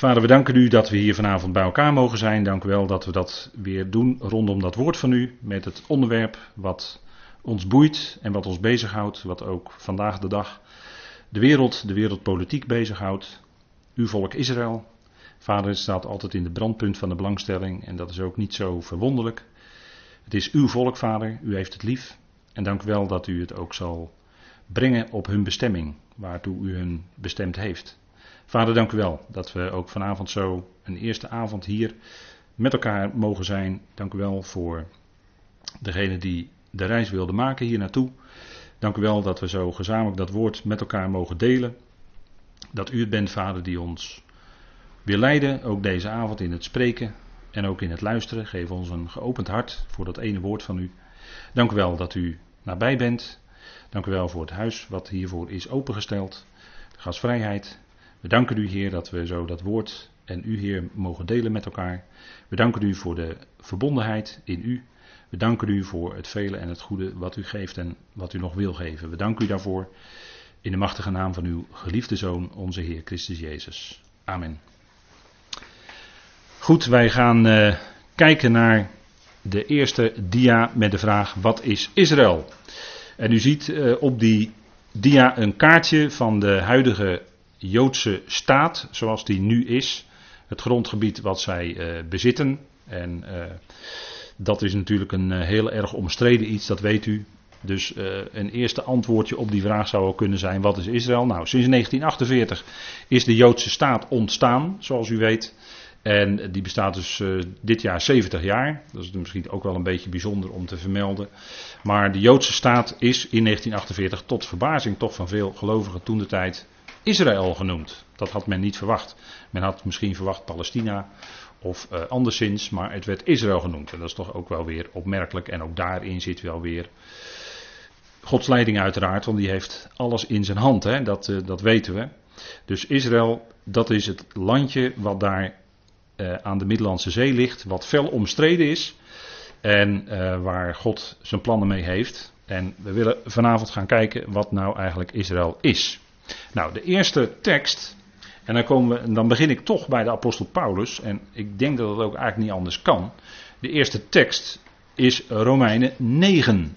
Vader, we danken u dat we hier vanavond bij elkaar mogen zijn. Dank u wel dat we dat weer doen rondom dat woord van u. Met het onderwerp wat ons boeit en wat ons bezighoudt. Wat ook vandaag de dag de wereld, de wereldpolitiek bezighoudt. Uw volk Israël. Vader, staat altijd in de brandpunt van de belangstelling. En dat is ook niet zo verwonderlijk. Het is uw volk, Vader. U heeft het lief. En dank u wel dat u het ook zal brengen op hun bestemming. Waartoe u hun bestemd heeft. Vader, dank u wel dat we ook vanavond zo een eerste avond hier met elkaar mogen zijn. Dank u wel voor degene die de reis wilde maken hier naartoe. Dank u wel dat we zo gezamenlijk dat woord met elkaar mogen delen. Dat u het bent, Vader, die ons wil leiden, ook deze avond in het spreken en ook in het luisteren. Geef ons een geopend hart voor dat ene woord van u. Dank u wel dat u nabij bent. Dank u wel voor het huis wat hiervoor is opengesteld. De gastvrijheid. We danken u, Heer, dat we zo dat woord en u, Heer, mogen delen met elkaar. We danken u voor de verbondenheid in u. We danken u voor het vele en het goede wat u geeft en wat u nog wil geven. We danken u daarvoor in de machtige naam van uw geliefde Zoon, onze Heer Christus Jezus. Amen. Goed, wij gaan uh, kijken naar de eerste dia met de vraag: wat is Israël? En u ziet uh, op die dia een kaartje van de huidige Joodse staat, zoals die nu is. Het grondgebied wat zij uh, bezitten. En uh, dat is natuurlijk een uh, heel erg omstreden iets, dat weet u. Dus een eerste antwoordje op die vraag zou ook kunnen zijn: wat is Israël? Nou, sinds 1948 is de Joodse staat ontstaan, zoals u weet. En die bestaat dus dit jaar 70 jaar. Dat is misschien ook wel een beetje bijzonder om te vermelden. Maar de Joodse staat is in 1948 tot verbazing toch van veel gelovigen toen de tijd Israël genoemd. Dat had men niet verwacht. Men had misschien verwacht Palestina of uh, anderszins, maar het werd Israël genoemd. En dat is toch ook wel weer opmerkelijk. En ook daarin zit wel weer Gods leiding uiteraard, want die heeft alles in zijn hand. Hè? Dat, uh, dat weten we. Dus Israël, dat is het landje wat daar uh, aan de Middellandse Zee ligt, wat fel omstreden is. En waar God zijn plannen mee heeft. En we willen vanavond gaan kijken wat nou eigenlijk Israël is. Nou, de eerste tekst, en dan, komen we, dan begin ik toch bij de apostel Paulus, en ik denk dat het ook eigenlijk niet anders kan. De eerste tekst is Romeinen 9.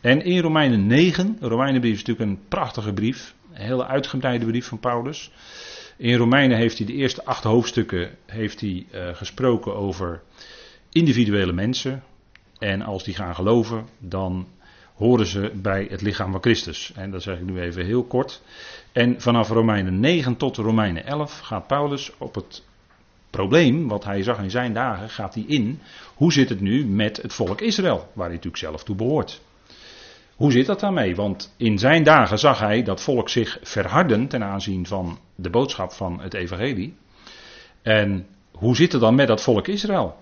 En in Romeinen 9, Romeinenbrief is natuurlijk een prachtige brief, een hele uitgebreide brief van Paulus. In Romeinen heeft hij de eerste acht hoofdstukken heeft hij, uh, gesproken over individuele mensen. En als die gaan geloven, dan horen ze bij het lichaam van Christus. En dat zeg ik nu even heel kort. En vanaf Romeinen 9 tot Romeinen 11 gaat Paulus op het probleem, wat hij zag in zijn dagen, gaat hij in. Hoe zit het nu met het volk Israël, waar hij natuurlijk zelf toe behoort? Hoe zit dat daarmee? Want in zijn dagen zag hij dat volk zich verharden ten aanzien van de boodschap van het evangelie. En hoe zit het dan met dat volk Israël?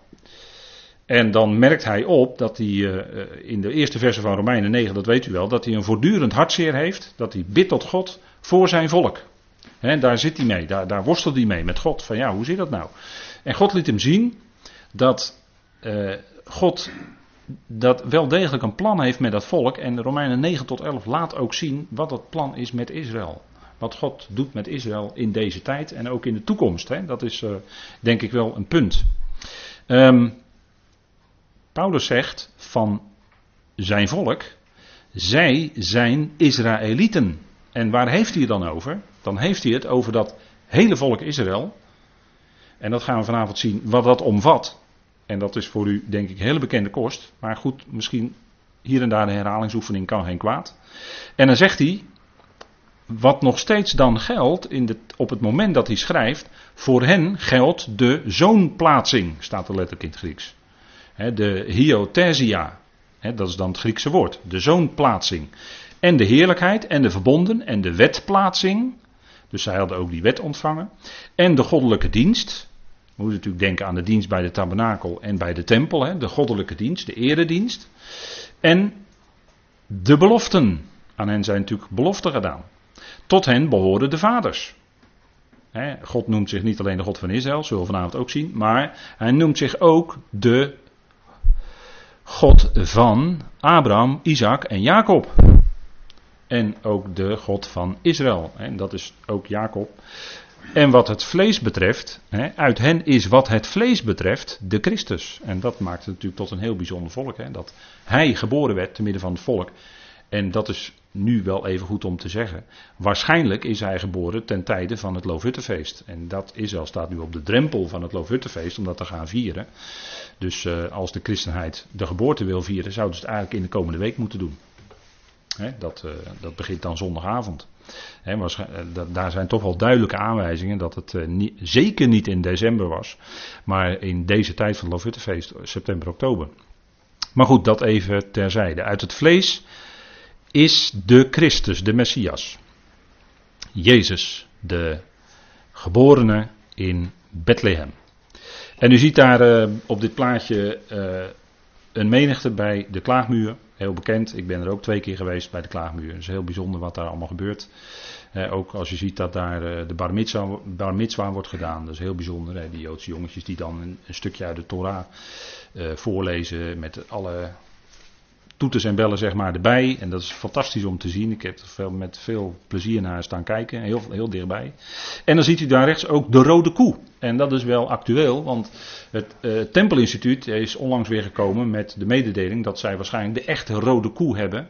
En dan merkt hij op dat hij uh, in de eerste verse van Romeinen 9, dat weet u wel, dat hij een voortdurend hartzeer heeft. Dat hij bidt tot God voor zijn volk. He, daar zit hij mee, daar, daar, worstelt hij mee met God. Van ja, hoe zit dat nou? En God liet hem zien dat uh, God dat wel degelijk een plan heeft met dat volk. En Romeinen 9 tot 11 laat ook zien wat dat plan is met Israël. Wat God doet met Israël in deze tijd en ook in de toekomst. Dat is denk ik wel een punt. Um, Paulus zegt van zijn volk, zij zijn Israëlieten. En waar heeft hij het dan over? Dan heeft hij het over dat hele volk Israël. En dat gaan we vanavond zien wat dat omvat. En dat is voor u denk ik hele bekende kost. Maar goed, misschien hier en daar de herhalingsoefening kan geen kwaad. En dan zegt hij, wat nog steeds dan geldt in de, op het moment dat hij schrijft, voor hen geldt de zoonplaatsing, staat er letterlijk in het Grieks de hyothesia, dat is dan het Griekse woord, de zoonplaatsing. En de heerlijkheid en de verbonden en de wetplaatsing. Dus zij hadden ook die wet ontvangen. En de goddelijke dienst. We moeten natuurlijk denken aan de dienst bij de tabernakel en bij de tempel. de goddelijke dienst, de eredienst. En de beloften. Aan hen zijn natuurlijk beloften gedaan. Tot hen behoren de vaders. God noemt zich niet alleen de God van Israël, zullen we vanavond ook zien. Maar hij noemt zich ook de God van Abraham, Isaac en Jacob. En ook de God van Israël. En dat is ook Jacob. En wat het vlees betreft, uit hen is wat het vlees betreft de Christus. En dat maakt het natuurlijk tot een heel bijzonder volk. Dat hij geboren werd te midden van het volk. En dat is nu wel even goed om te zeggen. Waarschijnlijk is hij geboren ten tijde van het Loofhuttenfeest. En dat Israël staat nu op de drempel van het Loofhuttenfeest om dat te gaan vieren. Dus uh, als de christenheid de geboorte wil vieren, zouden ze het eigenlijk in de komende week moeten doen. dat, uh, dat begint dan zondagavond. Uh, daar zijn toch wel duidelijke aanwijzingen dat het zeker niet in december was, maar in deze tijd van het Loofhuttenfeest, september, oktober. Maar goed, dat even terzijde. Uit het vlees is de Christus, de Messias. Jezus, de geborene in Bethlehem. En u ziet daar uh, op dit plaatje uh, een menigte bij de klaagmuur. Heel bekend, ik ben er ook twee keer geweest bij de klaagmuur. Het is heel bijzonder wat daar allemaal gebeurt. Uh, ook als je ziet dat daar de bar mitzwa, bar mitzwa, wordt gedaan. Dat is heel bijzonder. Hè? Die Joodse jongetjes die dan een, een stukje uit de Torah voorlezen met alle toeters en bellen zeg maar erbij. En dat is fantastisch om te zien. Ik heb met veel plezier naar staan kijken. Heel, heel dichtbij. En dan ziet u daar rechts ook de rode koe. En dat is wel actueel, want het uh, Tempelinstituut is onlangs weer gekomen met de mededeling dat zij waarschijnlijk de echte rode koe hebben.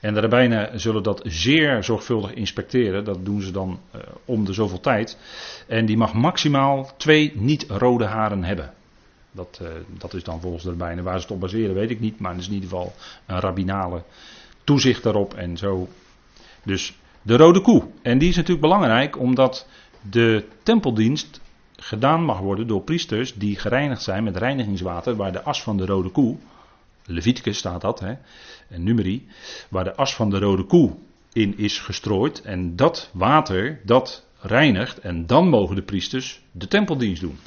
En de rabbijnen zullen dat zeer zorgvuldig inspecteren. Dat doen ze dan uh, om de zoveel tijd. En die mag maximaal twee niet-rode haren hebben. Dat, uh, dat is dan volgens de rabbijnen. Waar ze het op baseren weet ik niet. Maar het is in ieder geval een rabbinale toezicht daarop. En zo. Dus de rode koe. En die is natuurlijk belangrijk omdat de tempeldienst gedaan mag worden door priesters die gereinigd zijn met reinigingswater. Waar de as van de rode koe. Leviticus staat dat, hè, en Numeri, waar de as van de rode koe in is gestrooid. En dat water, dat reinigt. En dan mogen de priesters de tempeldienst doen.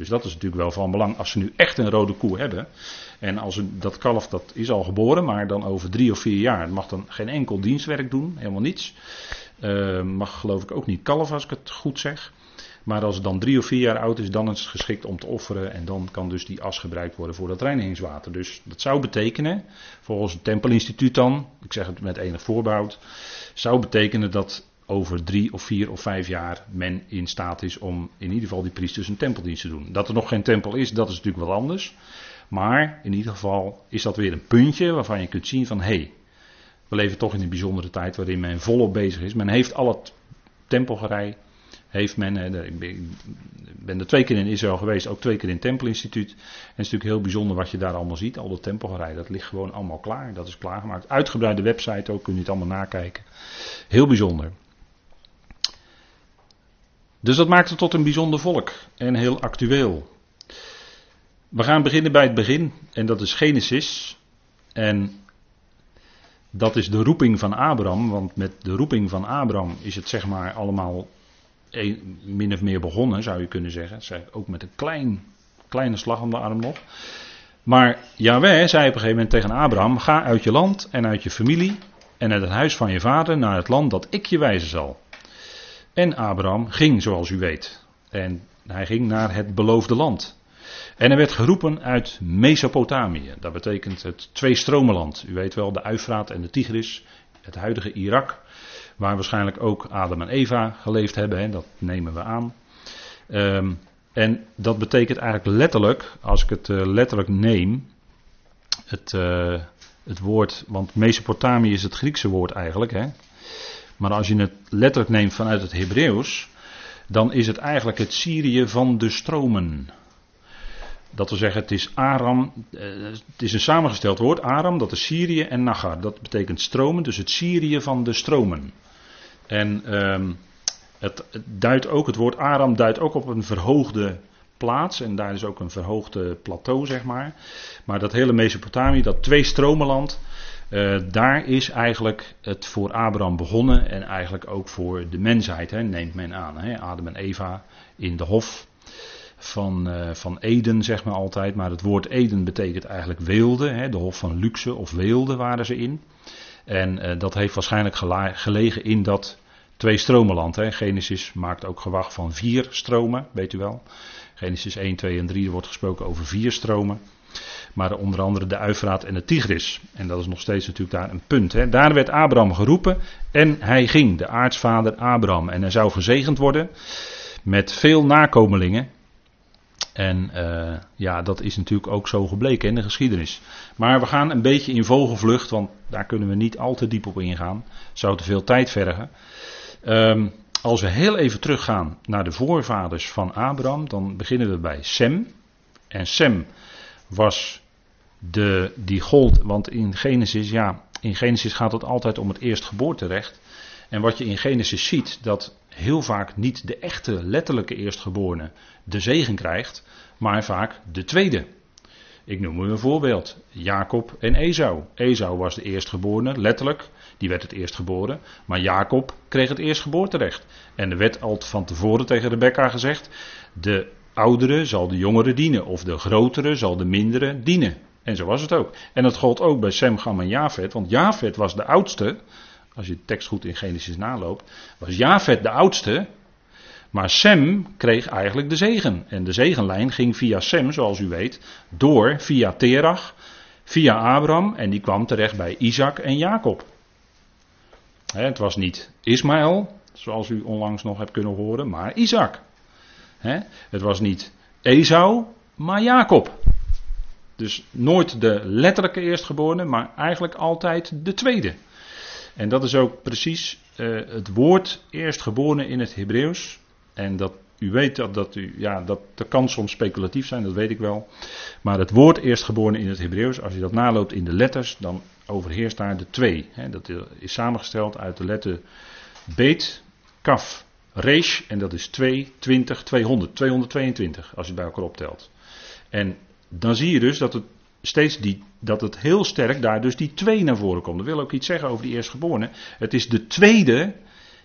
Dus dat is natuurlijk wel van belang als ze nu echt een rode koe hebben. En als ze, dat kalf dat is al geboren, maar dan over drie of vier jaar mag dan geen enkel dienstwerk doen, helemaal niets. Uh, mag geloof ik ook niet kalf als ik het goed zeg. Maar als het dan drie of vier jaar oud is, dan is het geschikt om te offeren. En dan kan dus die as gebruikt worden voor dat reinigingswater. Dus dat zou betekenen, volgens het Tempelinstituut dan, ik zeg het met enig voorbehoud, zou betekenen dat over drie of vier of vijf jaar men in staat is om in ieder geval die priesters een tempeldienst te doen. Dat er nog geen tempel is, dat is natuurlijk wat anders. Maar in ieder geval is dat weer een puntje waarvan je kunt zien van hé, hey, we leven toch in een bijzondere tijd waarin men volop bezig is. Men heeft al het tempelgerij, heeft men, ik ben er twee keer in Israël geweest, ook twee keer in het Tempelinstituut. En het is natuurlijk heel bijzonder wat je daar allemaal ziet, al dat tempelgerij, dat ligt gewoon allemaal klaar, dat is klaargemaakt. Uitgebreide website ook, kun je het allemaal nakijken. Heel bijzonder. Dus dat maakt het tot een bijzonder volk en heel actueel. We gaan beginnen bij het begin en dat is Genesis. En dat is de roeping van Abraham, want met de roeping van Abraham is het zeg maar allemaal min of meer begonnen, zou je kunnen zeggen. Ook met een klein, kleine slag om de arm nog. Maar Yahweh zei op een gegeven moment tegen Abraham: Ga uit je land en uit je familie en uit het huis van je vader naar het land dat ik je wijzen zal. En Abraham ging, zoals u weet. En hij ging naar het beloofde land. En hij werd geroepen uit Mesopotamië. Dat betekent het tweestromenland. U weet wel, de Uifraat en de Tigris. Het huidige Irak. Waar waarschijnlijk ook Adam en Eva geleefd hebben. Dat nemen we aan. Um, en dat betekent eigenlijk letterlijk, als ik het uh, letterlijk neem. Het, uh, het woord, want Mesopotamië is het Griekse woord eigenlijk. Hè, maar als je het letterlijk neemt vanuit het Hebreeuws, dan is het eigenlijk het Syrië van de stromen. Dat wil zeggen, het is Aram, eh, het is een samengesteld woord, Aram, dat is Syrië en Nagar. Dat betekent stromen, dus het Syrië van de stromen. En het, het duidt ook, het woord Aram duidt ook op een verhoogde plaats. En daar is ook een verhoogde plateau, zeg maar. Maar dat hele Mesopotamië, dat twee stromenland, uh, daar is eigenlijk het voor Abraham begonnen en eigenlijk ook voor de mensheid, hè, neemt men aan. Hè. Adam en Eva in de hof van, uh, van Eden, zeg maar altijd. Maar het woord Eden betekent eigenlijk weelde. Hè, de hof van luxe of weelde waren ze in. En uh, dat heeft waarschijnlijk gelegen in dat twee stromenland. Hè. Genesis maakt ook gewacht van vier stromen, weet u wel. Genesis 1, 2 en 3 wordt gesproken over vier stromen maar onder andere de Uifraat en de Tigris. En dat is nog steeds natuurlijk daar een punt. Hè. Daar werd Abraham geroepen en hij ging, de aartsvader Abraham. En hij zou gezegend worden met veel nakomelingen. En uh, ja, dat is natuurlijk ook zo gebleken in de geschiedenis. Maar we gaan een beetje in vogelvlucht, want daar kunnen we niet al te diep op ingaan. Zou te veel tijd vergen. Um, als we heel even teruggaan naar de voorvaders van Abraham, dan beginnen we bij Sem. En Sem was de, die gold, want in Genesis, ja, in Genesis gaat het altijd om het eerstgeboorterecht. En wat je in Genesis ziet, dat heel vaak niet de echte letterlijke eerstgeborene de zegen krijgt, maar vaak de tweede. Ik noem u een voorbeeld. Jacob en Esau. Esau was de eerstgeborene, letterlijk. Die werd het eerst geboren. Maar Jacob kreeg het eerstgeboorterecht. En er werd al van tevoren tegen Rebecca gezegd: de oudere zal de jongere dienen. Of de grotere zal de mindere dienen. En zo was het ook. En dat gold ook bij Sem, Gam en Jafet. Want Jafet was de oudste. Als je de tekst goed in Genesis naloopt. Was Jafet de oudste. Maar Sem kreeg eigenlijk de zegen. En de zegenlijn ging via Sem, zoals u weet, door via Terach, via Abraham. En die kwam terecht bij Isaac en Jacob. het was niet Ismaël, zoals u onlangs nog hebt kunnen horen, maar Isaac. Het was niet Esau, maar Jacob. Dus nooit de letterlijke eerstgeborene, maar eigenlijk altijd de tweede. En dat is ook precies uh, het woord eerstgeborene in het Hebreeuws. En dat, u weet dat, dat, u, ja, dat, kan soms speculatief zijn, dat weet ik wel. Maar het woord eerstgeborene in het Hebreeuws, als je dat naloopt in de letters, dan overheerst daar de twee. Dat is samengesteld uit de letter beet, kaf, resh. En dat is 2, 20, 200. 222 als je het bij elkaar optelt. En dan zie je dus dat het steeds die, dat het heel sterk daar dus die twee naar voren komt. Dat wil ook iets zeggen over die eerstgeborene. Het is de tweede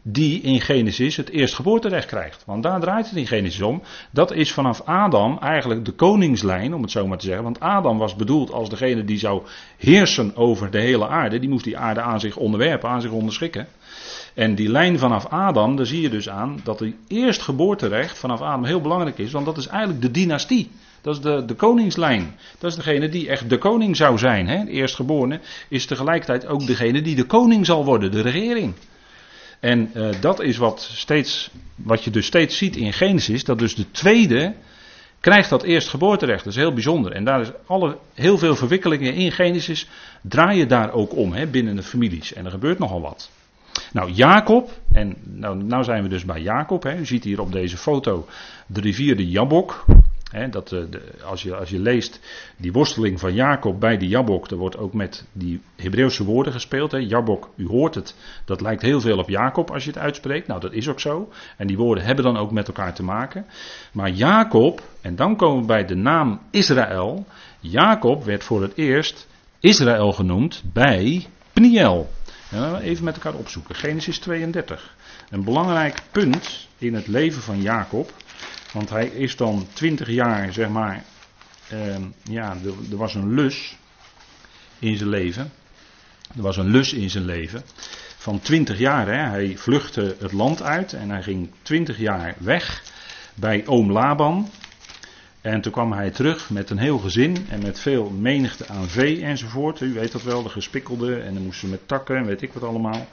die in Genesis het eerstgeboorterecht krijgt. Want daar draait het in Genesis om. Dat is vanaf Adam eigenlijk de koningslijn, om het zo maar te zeggen. Want Adam was bedoeld als degene die zou heersen over de hele aarde. Die moest die aarde aan zich onderwerpen, aan zich onderschikken. En die lijn vanaf Adam, daar zie je dus aan dat het eerstgeboorterecht vanaf Adam heel belangrijk is. Want dat is eigenlijk de dynastie. Dat is de, de koningslijn. Dat is degene die echt de koning zou zijn. Hè? De eerstgeborene is tegelijkertijd ook degene die de koning zal worden, de regering. En uh, dat is wat, steeds, wat je dus steeds ziet in Genesis, dat dus de tweede krijgt dat eerstgeboorterecht. Dat is heel bijzonder. En daar is alle, heel veel verwikkelingen in Genesis draaien daar ook om hè, binnen de families. En er gebeurt nogal wat. Nou, Jacob, en nou, nou zijn we dus bij Jacob. Hè. U ziet hier op deze foto de rivier de Jabok dat, eh, de, als, je, als je leest die worsteling van Jacob bij die Jabok, er wordt ook met die Hebreeuwse woorden gespeeld. He. Jabok, u hoort het, dat lijkt heel veel op Jacob als je het uitspreekt. Nou, dat is ook zo. En die woorden hebben dan ook met elkaar te maken. Maar Jacob, en dan komen we bij de naam Israël. Jacob werd voor het eerst Israël genoemd bij Pniel. Even met elkaar opzoeken. Genesis 32. Een belangrijk punt in het leven van Jacob. Want hij is dan twintig jaar, zeg maar, uh, ja, er, er, was een lus in zijn leven. Er was een lus in zijn leven. Van twintig jaar, hè. hij vluchtte het land uit en hij ging twintig jaar weg bij oom Laban. En toen kwam hij terug met een heel gezin en met veel menigte aan vee enzovoort. U weet dat wel, de gespikkelde en dan moesten ze met takken en weet ik wat allemaal.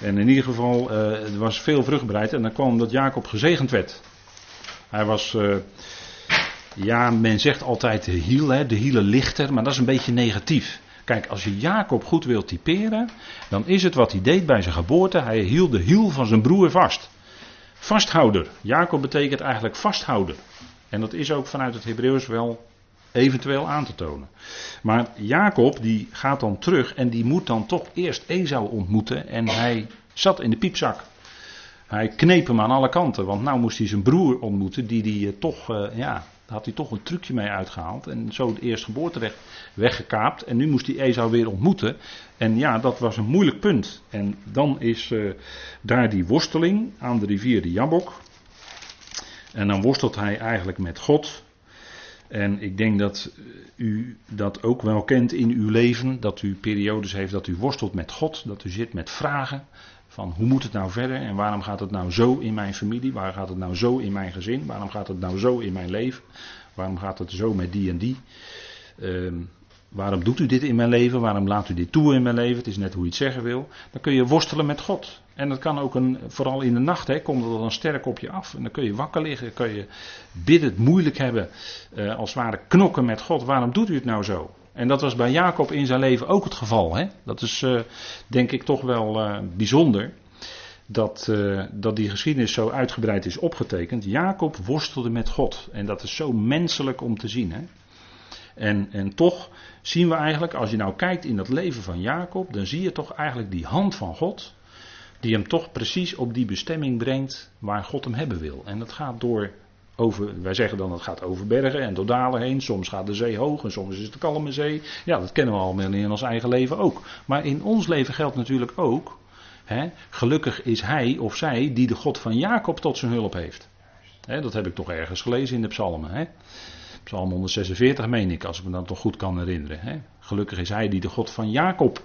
En in ieder geval, uh, er was veel vruchtbaarheid en dan kwam dat Jacob gezegend werd. Hij was, uh, ja, men zegt altijd de hiel, hè, de hielen lichter, maar dat is een beetje negatief. Kijk, als je Jacob goed wilt typeren, dan is het wat hij deed bij zijn geboorte. Hij hield de hiel van zijn broer vast. Vasthouder. Jacob betekent eigenlijk vasthouder. En dat is ook vanuit het Hebreeuws wel eventueel aan te tonen. Maar Jacob die gaat dan terug en die moet dan toch eerst Esau ontmoeten en hij zat in de piepzak. Hij kneep hem aan alle kanten, want nou moest hij zijn broer ontmoeten, die die uh, toch, uh, ja, had hij toch een trucje mee uitgehaald. En zo het eerstgeboorterecht weggekaapt. En nu moest hij Esau weer ontmoeten. En ja, dat was een moeilijk punt. En dan is uh, daar die worsteling aan de rivier de Jabok. En dan worstelt hij eigenlijk met God. En ik denk dat u dat ook wel kent in uw leven. Dat u periodes heeft dat u worstelt met God. Dat u zit met vragen. Van hoe moet het nou verder en waarom gaat het nou zo in mijn familie? Waarom gaat het nou zo in mijn gezin? Waarom gaat het nou zo in mijn leven? Waarom gaat het zo met die en die? Um, waarom doet u dit in mijn leven? Waarom laat u dit toe in mijn leven? Het is net hoe je het zeggen wil. Dan kun je worstelen met God. En dat kan ook een, vooral in de nacht, hè, komt het dan sterk op je af. En dan kun je wakker liggen, kun je bidden, moeilijk hebben, eh, als het ware knokken met God. Waarom doet u het nou zo? En dat was bij Jacob in zijn leven ook het geval. Hè? Dat is eh, denk ik toch wel uh, bijzonder. Dat, uh, dat die geschiedenis zo uitgebreid is opgetekend. Jacob worstelde met God. En dat is zo menselijk om te zien. Hè? En, en toch zien we eigenlijk, als je nou kijkt in dat leven van Jacob, dan zie je toch eigenlijk die hand van God, die hem toch precies op die bestemming brengt waar God hem hebben wil. En dat gaat door over, wij zeggen dan dat gaat over bergen en door dalen heen. Soms gaat de zee hoog en soms is het een kalme zee. Ja, dat kennen we al in ons eigen leven ook. Maar in ons leven geldt natuurlijk ook, hè, gelukkig is hij of zij die de God van Jacob tot zijn hulp heeft. Hè, dat heb ik toch ergens gelezen in de psalmen. Hè. Psalm 146 meen ik, als ik me dat toch goed kan herinneren. Hè? Gelukkig is hij die de God van Jacob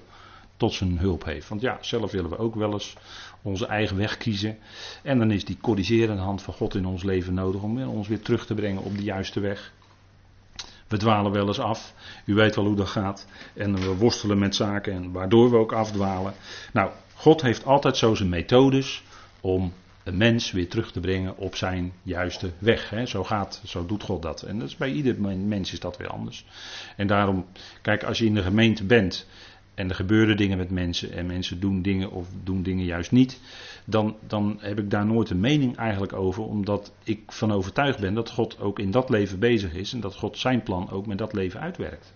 tot zijn hulp heeft. Want ja, zelf willen we ook wel eens onze eigen weg kiezen. En dan is die corrigerende hand van God in ons leven nodig om ons weer terug te brengen op de juiste weg. We dwalen wel eens af. U weet wel hoe dat gaat. En we worstelen met zaken en waardoor we ook afdwalen. Nou, God heeft altijd zo zijn methodes om een mens weer terug te brengen op zijn juiste weg. Hè. Zo gaat, zo doet God dat. En dat is bij ieder mens is dat weer anders. En daarom, kijk, als je in de gemeente bent en er gebeuren dingen met mensen en mensen doen dingen of doen dingen juist niet, dan, dan heb ik daar nooit een mening eigenlijk over, omdat ik van overtuigd ben dat God ook in dat leven bezig is en dat God zijn plan ook met dat leven uitwerkt.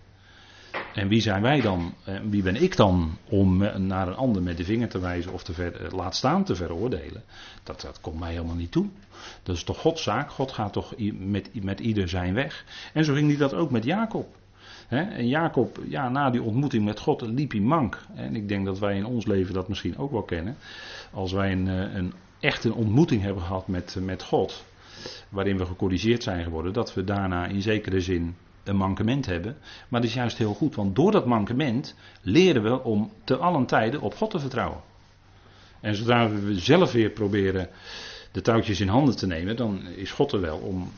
En wie zijn wij dan? En wie ben ik dan om naar een ander met de vinger te wijzen of te ver, eh, laat staan te veroordelen? Dat, dat komt mij helemaal niet toe. Dat is toch Gods zaak? God gaat toch met, met ieder zijn weg. En zo ging hij dat ook met Jacob. en Jacob, ja, na die ontmoeting met God, liep hij mank. En ik denk dat wij in ons leven dat misschien ook wel kennen. Als wij een, eh, een echt ontmoeting hebben gehad met, met God, waarin we gecorrigeerd zijn geworden, dat we daarna in zekere zin een mankement hebben. Maar dat is juist heel goed, want door dat mankement leren we om te allen tijden op God te vertrouwen. En zodra we zelf weer proberen de touwtjes in handen te nemen, dan is God er wel om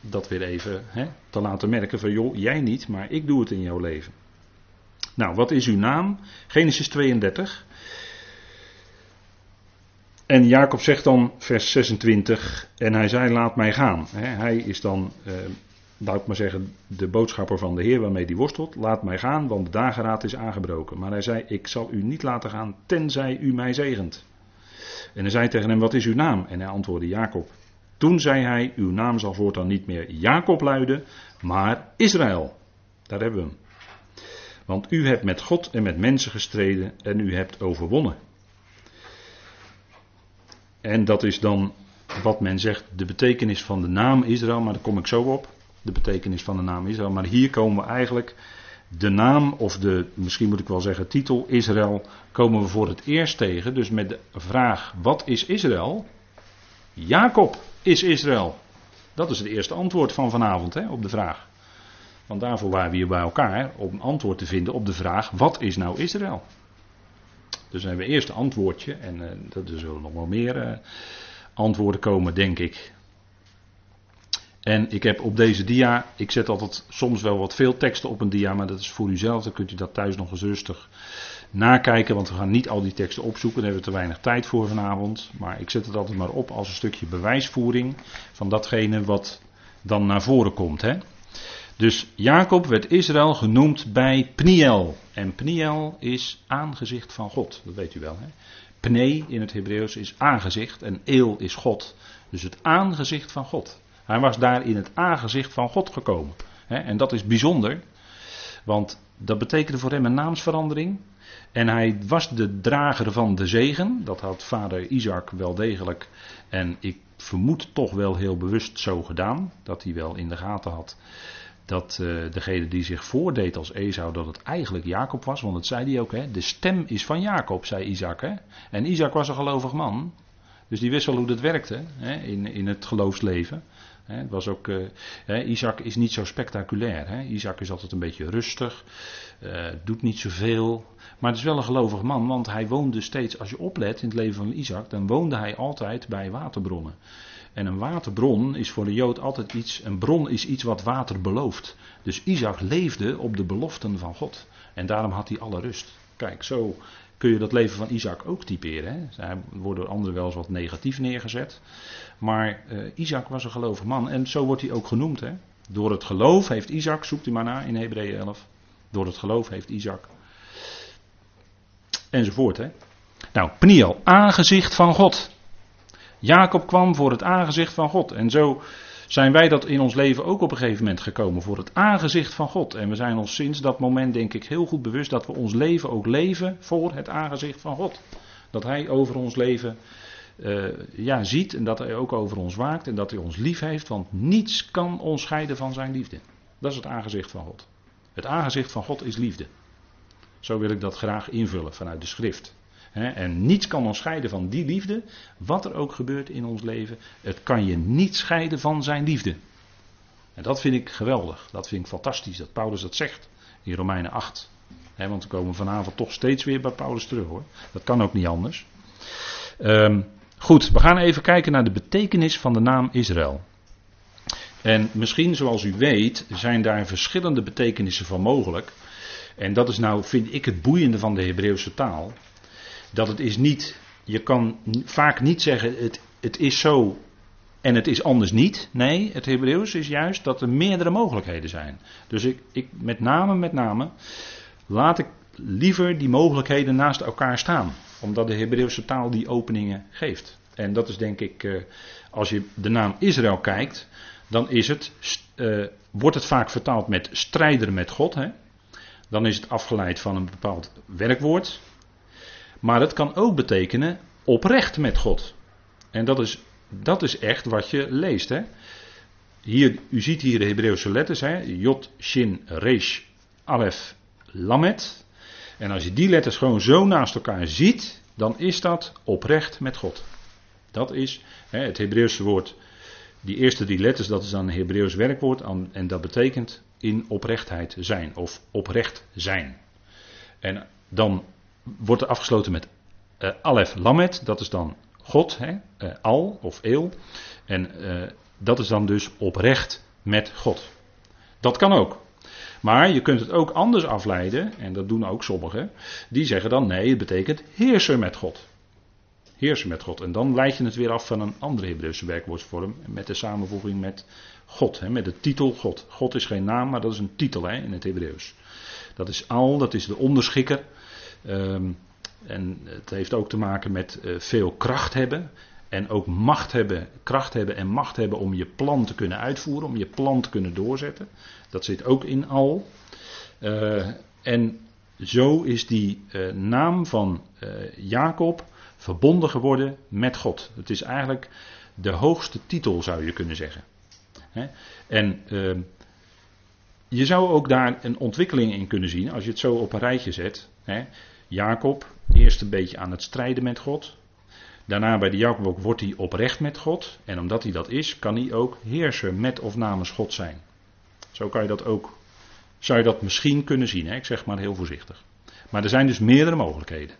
dat weer even hè, te laten merken van joh, jij niet, maar ik doe het in jouw leven. Nou, wat is uw naam? Genesis 32. En Jacob zegt dan, vers 26, en hij zei: Laat mij gaan. Hij is dan eh, laat ik maar zeggen, de boodschapper van de Heer waarmee die worstelt, laat mij gaan, want de dageraad is aangebroken. Maar hij zei, ik zal u niet laten gaan, tenzij u mij zegent. En hij zei tegen hem, wat is uw naam? En hij antwoordde, Jacob. Toen zei hij, uw naam zal voortaan niet meer Jacob luiden, maar Israël. Daar hebben we hem. Want u hebt met God en met mensen gestreden en u hebt overwonnen. En dat is dan wat men zegt de betekenis van de naam Israël, maar daar kom ik zo op de betekenis van de naam Israël. Maar hier komen we eigenlijk de naam, of de, misschien moet ik wel zeggen, titel Israël, komen we voor het eerst tegen. Dus met de vraag: wat is Israël? Jacob is Israël. Dat is het eerste antwoord van vanavond hè, op de vraag. Want daarvoor waren we hier bij elkaar om een antwoord te vinden op de vraag: wat is nou Israël? Dus dan hebben we eerst een antwoordje en uh, er zullen nog wel meer uh, antwoorden komen, denk ik. En ik heb op deze dia, ik zet altijd soms wel wat veel teksten op een dia, maar dat is voor u zelf. Dan kunt u dat thuis nog eens rustig nakijken, want we gaan niet al die teksten opzoeken. Daar hebben we te weinig tijd voor vanavond. Maar ik zet het altijd maar op als een stukje bewijsvoering van datgene wat dan naar voren komt. Hè? Dus Jacob werd Israël genoemd bij Pniel. En Pniel is aangezicht van God, dat weet u wel. Hè? Pne in het Hebreeuws is aangezicht en eel is God. Dus het aangezicht van God. Hij was daar in het aangezicht van God gekomen. En dat is bijzonder, want dat betekende voor hem een naamsverandering. En hij was de drager van de zegen. Dat had vader Isaac wel degelijk. En ik vermoed toch wel heel bewust zo gedaan. Dat hij wel in de gaten had. Dat uh, degene die zich voordeed als Esau, dat het eigenlijk Jacob was. Want dat zei hij ook. Hè? De stem is van Jacob, zei Isaac. Hè? En Isaac was een gelovig man. Dus die wist wel hoe dat werkte hè? In, in het geloofsleven. Het was ook, uh, Isaac is niet zo spectaculair. Isaac is altijd een beetje rustig, uh, doet niet zoveel. Maar het is wel een gelovig man, want hij woonde steeds, als je oplet in het leven van Isaac, dan woonde hij altijd bij waterbronnen. En een waterbron is voor de Jood altijd iets, een bron is iets wat water belooft. Dus Isaac leefde op de beloften van God. En daarom had hij alle rust. Kijk, zo kun je dat leven van Isaac ook typeren. Hè? Worden door anderen wel eens wat negatief neergezet. Maar uh, Isaac was een gelovig man en zo wordt hij ook genoemd. Hè? Door het geloof heeft Isaac, zoekt u maar na in Hebreeën 11. Door het geloof heeft Isaac. Enzovoort. Hè? Nou, Pniel, aangezicht van God. Jacob kwam voor het aangezicht van God. En zo zijn wij dat in ons leven ook op een gegeven moment gekomen voor het aangezicht van God. En we zijn ons sinds dat moment denk ik heel goed bewust dat we ons leven ook leven voor het aangezicht van God. Dat Hij over ons leven uh, ja, ziet en dat Hij ook over ons waakt en dat Hij ons lief heeft, want niets kan ons scheiden van Zijn liefde. Dat is het aangezicht van God. Het aangezicht van God is liefde. Zo wil ik dat graag invullen vanuit de schrift. En niets kan ons scheiden van die liefde, wat er ook gebeurt in ons leven. Het kan je niet scheiden van zijn liefde. En dat vind ik geweldig, dat vind ik fantastisch dat Paulus dat zegt in Romeinen 8. want we komen vanavond toch steeds weer bij Paulus terug hoor. Dat kan ook niet anders. Um, goed, we gaan even kijken naar de betekenis van de naam Israël. En misschien, zoals u weet, zijn daar verschillende betekenissen van mogelijk. En dat is nou, vind ik, het boeiende van de Hebreeuwse taal dat het is niet, je kan vaak niet zeggen het, het is zo en het is anders niet. Nee, het Hebreeuws is juist dat er meerdere mogelijkheden zijn. Dus ik, ik met name, met name, laat ik liever die mogelijkheden naast elkaar staan. Omdat de Hebreeuwse taal die openingen geeft. En dat is denk ik, eh, als je de naam Israël kijkt, dan is het, uh, wordt het vaak vertaald met strijder met God. Hè? Dan is het afgeleid van een bepaald werkwoord. Maar het kan ook betekenen oprecht met God. En dat is, dat is echt wat je leest. Hè? Hier, u ziet hier de Hebreeuwse letters. Hè? Jot, Shin, Resh, Alef, Lamet. En als je die letters gewoon zo naast elkaar ziet, dan is dat oprecht met God. Dat is hè, het Hebreeuwse woord. Die eerste drie letters, dat is dan een Hebreeuws werkwoord. En dat betekent in oprechtheid zijn of oprecht zijn. En dan wordt er afgesloten met uh, Alef Lamet, dat is dan God, hè, uh, Al of Eel. En uh, dat is dan dus oprecht met God. Dat kan ook. Maar je kunt het ook anders afleiden, en dat doen ook sommigen. Die zeggen dan nee, het betekent heerser met God. Heerser met God. En dan leid je het weer af van een andere Hebreeuwse werkwoordsvorm. Met de samenvoeging met God. Hè, met de titel God. God is geen naam, maar dat is een titel hè, in het Hebreeuws. Dat is al, dat is de onderschikker. Um, en het heeft ook te maken met uh, veel kracht hebben. En ook macht hebben, kracht hebben en macht hebben om je plan te kunnen uitvoeren, om je plan te kunnen doorzetten. Dat zit ook in al. Uh, en zo is die uh, naam van Jacob verbonden geworden met God. Het is eigenlijk de hoogste titel, zou je kunnen zeggen. Hè? En ehm, je zou ook daar een ontwikkeling in kunnen zien als je het zo op een rijtje zet. Hè? Jacob, eerst een beetje aan het strijden met God. Daarna bij de Jacob ook wordt hij oprecht met God. En omdat hij dat is, kan hij ook heerser met of namens God zijn. Zo kan je dat ook, zou je dat misschien kunnen zien. Ik zeg maar heel voorzichtig. Maar er zijn dus meerdere mogelijkheden.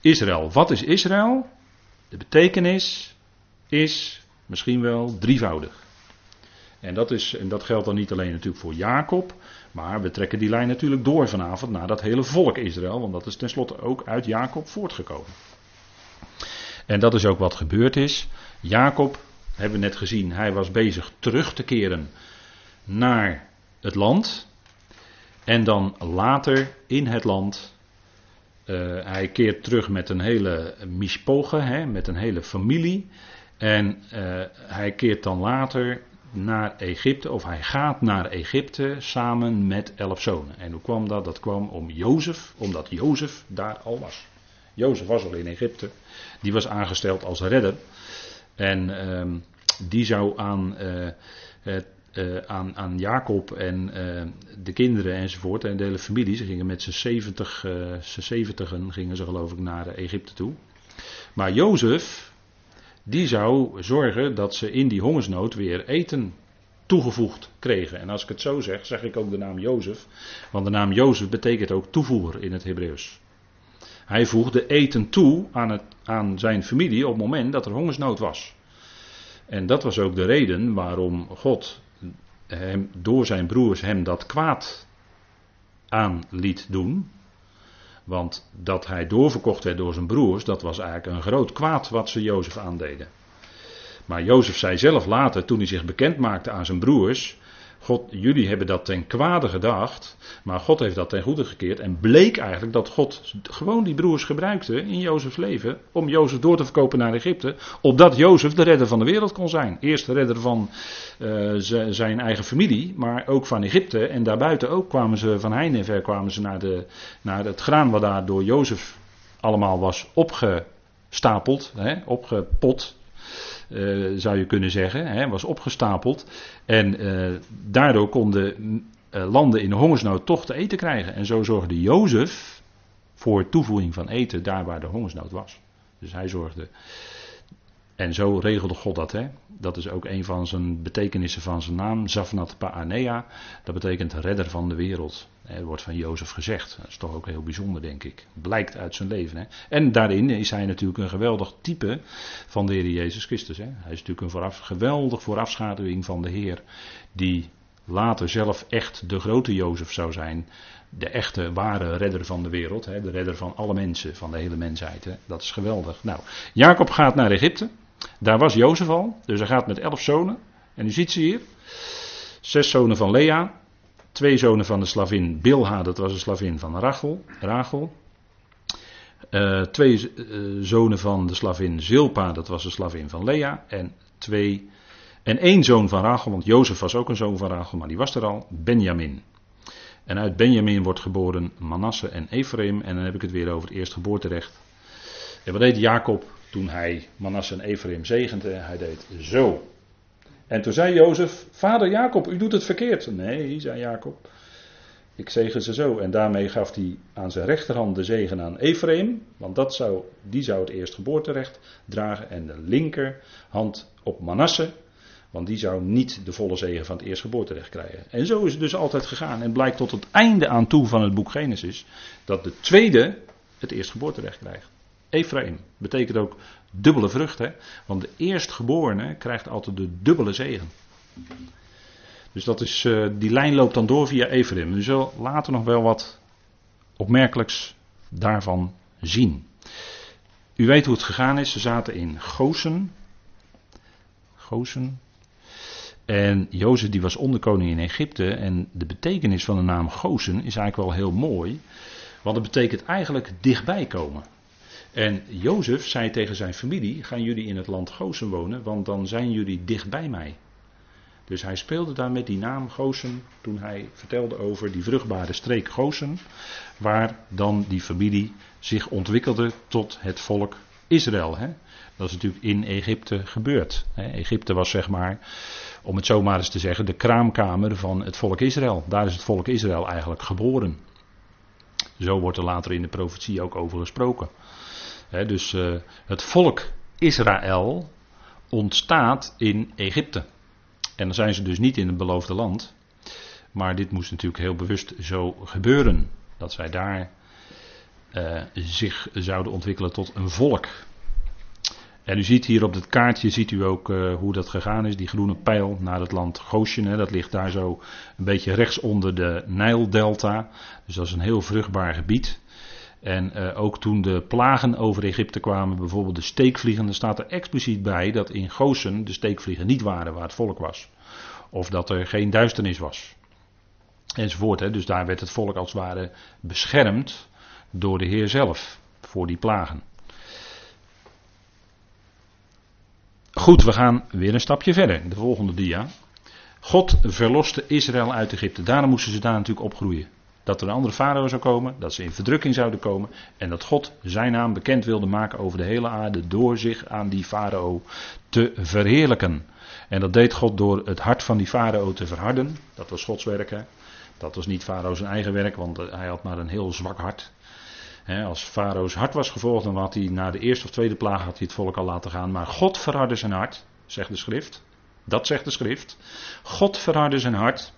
Israël, wat is Israël? De betekenis is misschien wel drievoudig. En dat, is, en dat geldt dan niet alleen natuurlijk voor Jacob, maar we trekken die lijn natuurlijk door vanavond naar dat hele volk Israël, want dat is tenslotte ook uit Jacob voortgekomen. En dat is ook wat gebeurd is. Jacob, hebben we net gezien, hij was bezig terug te keren naar het land. En dan later in het land. Uh, hij keert terug met een hele mispoge, hè, met een hele familie. En uh, hij keert dan later naar Egypte, of hij gaat naar Egypte samen met elf zonen. En hoe kwam dat? Dat kwam om Jozef, omdat Jozef daar al was. Jozef was al in Egypte, die was aangesteld als redder. En uh, die zou aan, uh, uh, aan, aan Jacob en eh, de kinderen enzovoort, en de hele familie, ze gingen met z'n 70, z'n 70 gingen ze geloof ik naar Egypte toe. Maar Jozef, die zou zorgen dat ze in die hongersnood weer eten toegevoegd kregen. En als ik het zo zeg, zeg ik ook de naam Jozef. Want de naam Jozef betekent ook toevoer in het Hebreeuws. Hij voegde eten toe aan, het, aan zijn familie op het moment dat er hongersnood was. En dat was ook de reden waarom God hem, door zijn broers hem dat kwaad aan liet doen. Want dat hij doorverkocht werd door zijn broers, dat was eigenlijk een groot kwaad wat ze Jozef aandeden. Maar Jozef zei zelf later, toen hij zich bekend maakte aan zijn broers, God, jullie hebben dat ten kwade gedacht, maar God heeft dat ten goede gekeerd. En bleek eigenlijk dat God gewoon die broers gebruikte in Jozefs leven om Jozef door te verkopen naar Egypte, opdat Jozef de redder van de wereld kon zijn. Eerst de redder van uh, zijn eigen familie, maar ook van Egypte. En daarbuiten ook kwamen ze van heine en ver kwamen ze naar, de, naar het graan wat daar door Jozef allemaal was opgestapeld, hè, opgepot, uh, zou je kunnen zeggen, hè, was opgestapeld. En uh, daardoor konden uh, landen in de hongersnood toch te eten krijgen. En zo zorgde Jozef voor toevoeging van eten daar waar de hongersnood was. Dus hij zorgde. En zo regelde God dat. Hè? Dat is ook een van zijn betekenissen van zijn naam, Zafnat Paanea. Dat betekent redder van de wereld. Er wordt van Jozef gezegd. Dat is toch ook heel bijzonder, denk ik. Blijkt uit zijn leven. Hè? En daarin is hij natuurlijk een geweldig type van de Heer Jezus Christus. Hè? Hij is natuurlijk een vooraf, geweldig voorafschaduwing van de Heer. Die later zelf echt de grote Jozef zou zijn. De echte, ware redder van de wereld. Hè? De redder van alle mensen, van de hele mensheid. Hè? Dat is geweldig. Nou, Jacob gaat naar Egypte. Daar was Jozef al. Dus hij gaat met elf zonen. En u ziet ze hier. Zes zonen van Lea, Twee zonen van de slavin Bilha, dat was een slavin van Rachel. Rachel. Uh, twee uh, zonen van de slavin Zilpa, dat was een slavin van Lea. En, twee, en één zoon van Rachel, want Jozef was ook een zoon van Rachel, maar die was er al, Benjamin. En uit Benjamin wordt geboren Manasse en Ephraim. En dan heb ik het weer over het eerstgeboorterecht. En wat deed Jacob toen hij Manasse en Ephraim zegende? Hij deed zo. En toen zei Jozef, vader Jacob, u doet het verkeerd. Nee, zei Jacob, ik zegen ze zo. En daarmee gaf hij aan zijn rechterhand de zegen aan Ephraim, want dat zou, die zou het eerstgeboorterecht dragen. En de linkerhand op Manasse, want die zou niet de volle zegen van het eerstgeboorterecht krijgen. En zo is het dus altijd gegaan. En blijkt tot het einde aan toe van het boek Genesis dat de tweede het eerstgeboorterecht krijgt. Ephraim betekent ook dubbele vrucht, hè? want de eerstgeborene krijgt altijd de dubbele zegen. Dus dat is, uh, die lijn loopt dan door via Ephraim. We zullen later nog wel wat opmerkelijks daarvan zien. U weet hoe het gegaan is. Ze zaten in Gozen. Gozen. En Jozef die was onderkoning in Egypte. En de betekenis van de naam Gozen is eigenlijk wel heel mooi. Want het betekent eigenlijk dichtbij komen. En Jozef zei tegen zijn familie: Gaan jullie in het land Gozen wonen, want dan zijn jullie dicht bij mij. Dus hij speelde daar met die naam Gozen toen hij vertelde over die vruchtbare streek Gozen, waar dan die familie zich ontwikkelde tot het volk Israël. Hè? Dat is natuurlijk in Egypte gebeurd. Hè? Egypte was zeg maar, om het zo maar eens te zeggen, de kraamkamer van het volk Israël. Daar is het volk Israël eigenlijk geboren. Zo wordt er later in de profetie ook over gesproken dus uh, het volk Israël ontstaat in Egypte. En dan zijn ze dus niet in het beloofde land. Maar dit moest natuurlijk heel bewust zo gebeuren. Dat zij daar uh, zich zouden ontwikkelen tot een volk. En u ziet hier op het kaartje ziet u ook uh, hoe dat gegaan is. Die groene pijl naar het land Goshen. Dat ligt daar zo een beetje rechts onder de Nijldelta. Dus dat is een heel vruchtbaar gebied. En uh, ook toen de plagen over Egypte kwamen, bijvoorbeeld de steekvliegen, dan staat er expliciet bij dat in Gozen de steekvliegen niet waren waar het volk was. Of dat er geen duisternis was. Enzovoort. Hè. Dus daar werd het volk als het ware beschermd door de Heer zelf voor die plagen. Goed, we gaan weer een stapje verder. De volgende dia. God verloste Israël uit Egypte. Daarom moesten ze daar natuurlijk opgroeien dat er een andere farao zou komen, dat ze in verdrukking zouden komen en dat God zijn naam bekend wilde maken over de hele aarde door zich aan die farao te verheerlijken. En dat deed God door het hart van die farao te verharden. Dat was Gods werk. Hè? Dat was niet farao zijn eigen werk, want hij had maar een heel zwak hart. als farao's hart was gevolgd, dan had hij na de eerste of tweede plaag had hij het volk al laten gaan. Maar God verhardde zijn hart, zegt de schrift. Dat zegt de schrift. God verhardde zijn hart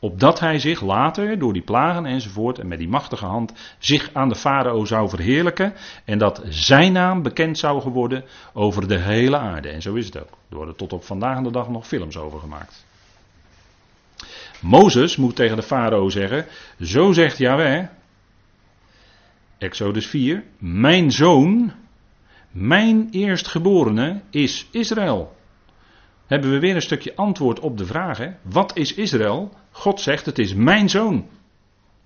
Opdat hij zich later, door die plagen enzovoort, en met die machtige hand, zich aan de farao zou verheerlijken. En dat zijn naam bekend zou worden over de hele aarde. En zo is het ook. Er worden tot op vandaag de dag nog films over gemaakt. Mozes moet tegen de farao zeggen: Zo zegt Yahweh, Exodus 4, mijn zoon, mijn eerstgeborene is Israël. Hebben we weer een stukje antwoord op de vraag: wat is Israël? God zegt: Het is mijn zoon.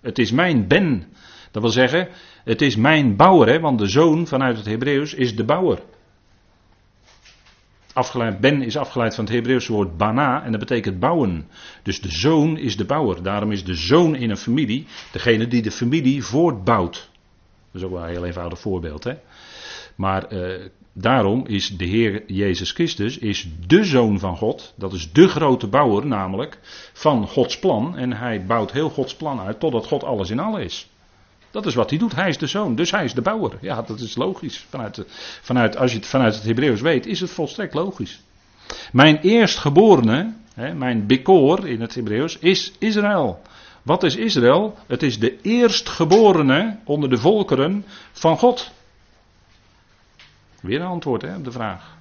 Het is mijn ben. Dat wil zeggen, het is mijn bouwer, hè? want de zoon vanuit het Hebreeuws is de bouwer. Afgeleid, ben is afgeleid van het Hebreeuwse woord bana en dat betekent bouwen. Dus de zoon is de bouwer. Daarom is de zoon in een familie degene die de familie voortbouwt. Dat is ook wel een heel eenvoudig voorbeeld. Hè? Maar eh, daarom is de Heer Jezus Christus is de zoon van God. Dat is de grote bouwer namelijk van Gods plan. En hij bouwt heel Gods plan uit totdat God alles in alle is. Dat is wat hij doet. Hij is de zoon, dus hij is de bouwer. Ja, dat is logisch. Vanuit, vanuit, als je het vanuit het Hebreeuws weet, is het volstrekt logisch. Mijn eerstgeborene, hè, mijn bekoor in het Hebreeuws, is Israël. Wat is Israël? Het is de eerstgeborene onder de volkeren van God. Weer een antwoord hè, op de vraag.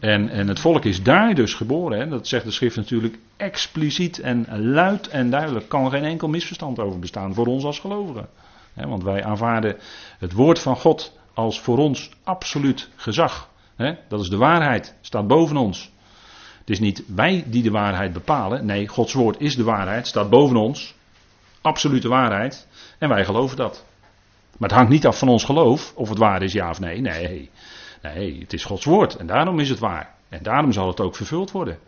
En, en het volk is daar dus geboren. Hè. Dat zegt de schrift natuurlijk expliciet en luid en duidelijk. Kan geen enkel misverstand over bestaan voor ons als gelovigen. Want wij aanvaarden het woord van God als voor ons absoluut gezag. Dat is de waarheid, staat boven ons. Het is niet wij die de waarheid bepalen. Nee, Gods woord is de waarheid, staat boven ons. Absolute waarheid. En wij geloven dat. Maar het hangt niet af van ons geloof of het waar is, ja of nee. Nee, nee het is Gods woord en daarom is het waar. En daarom zal het ook vervuld worden.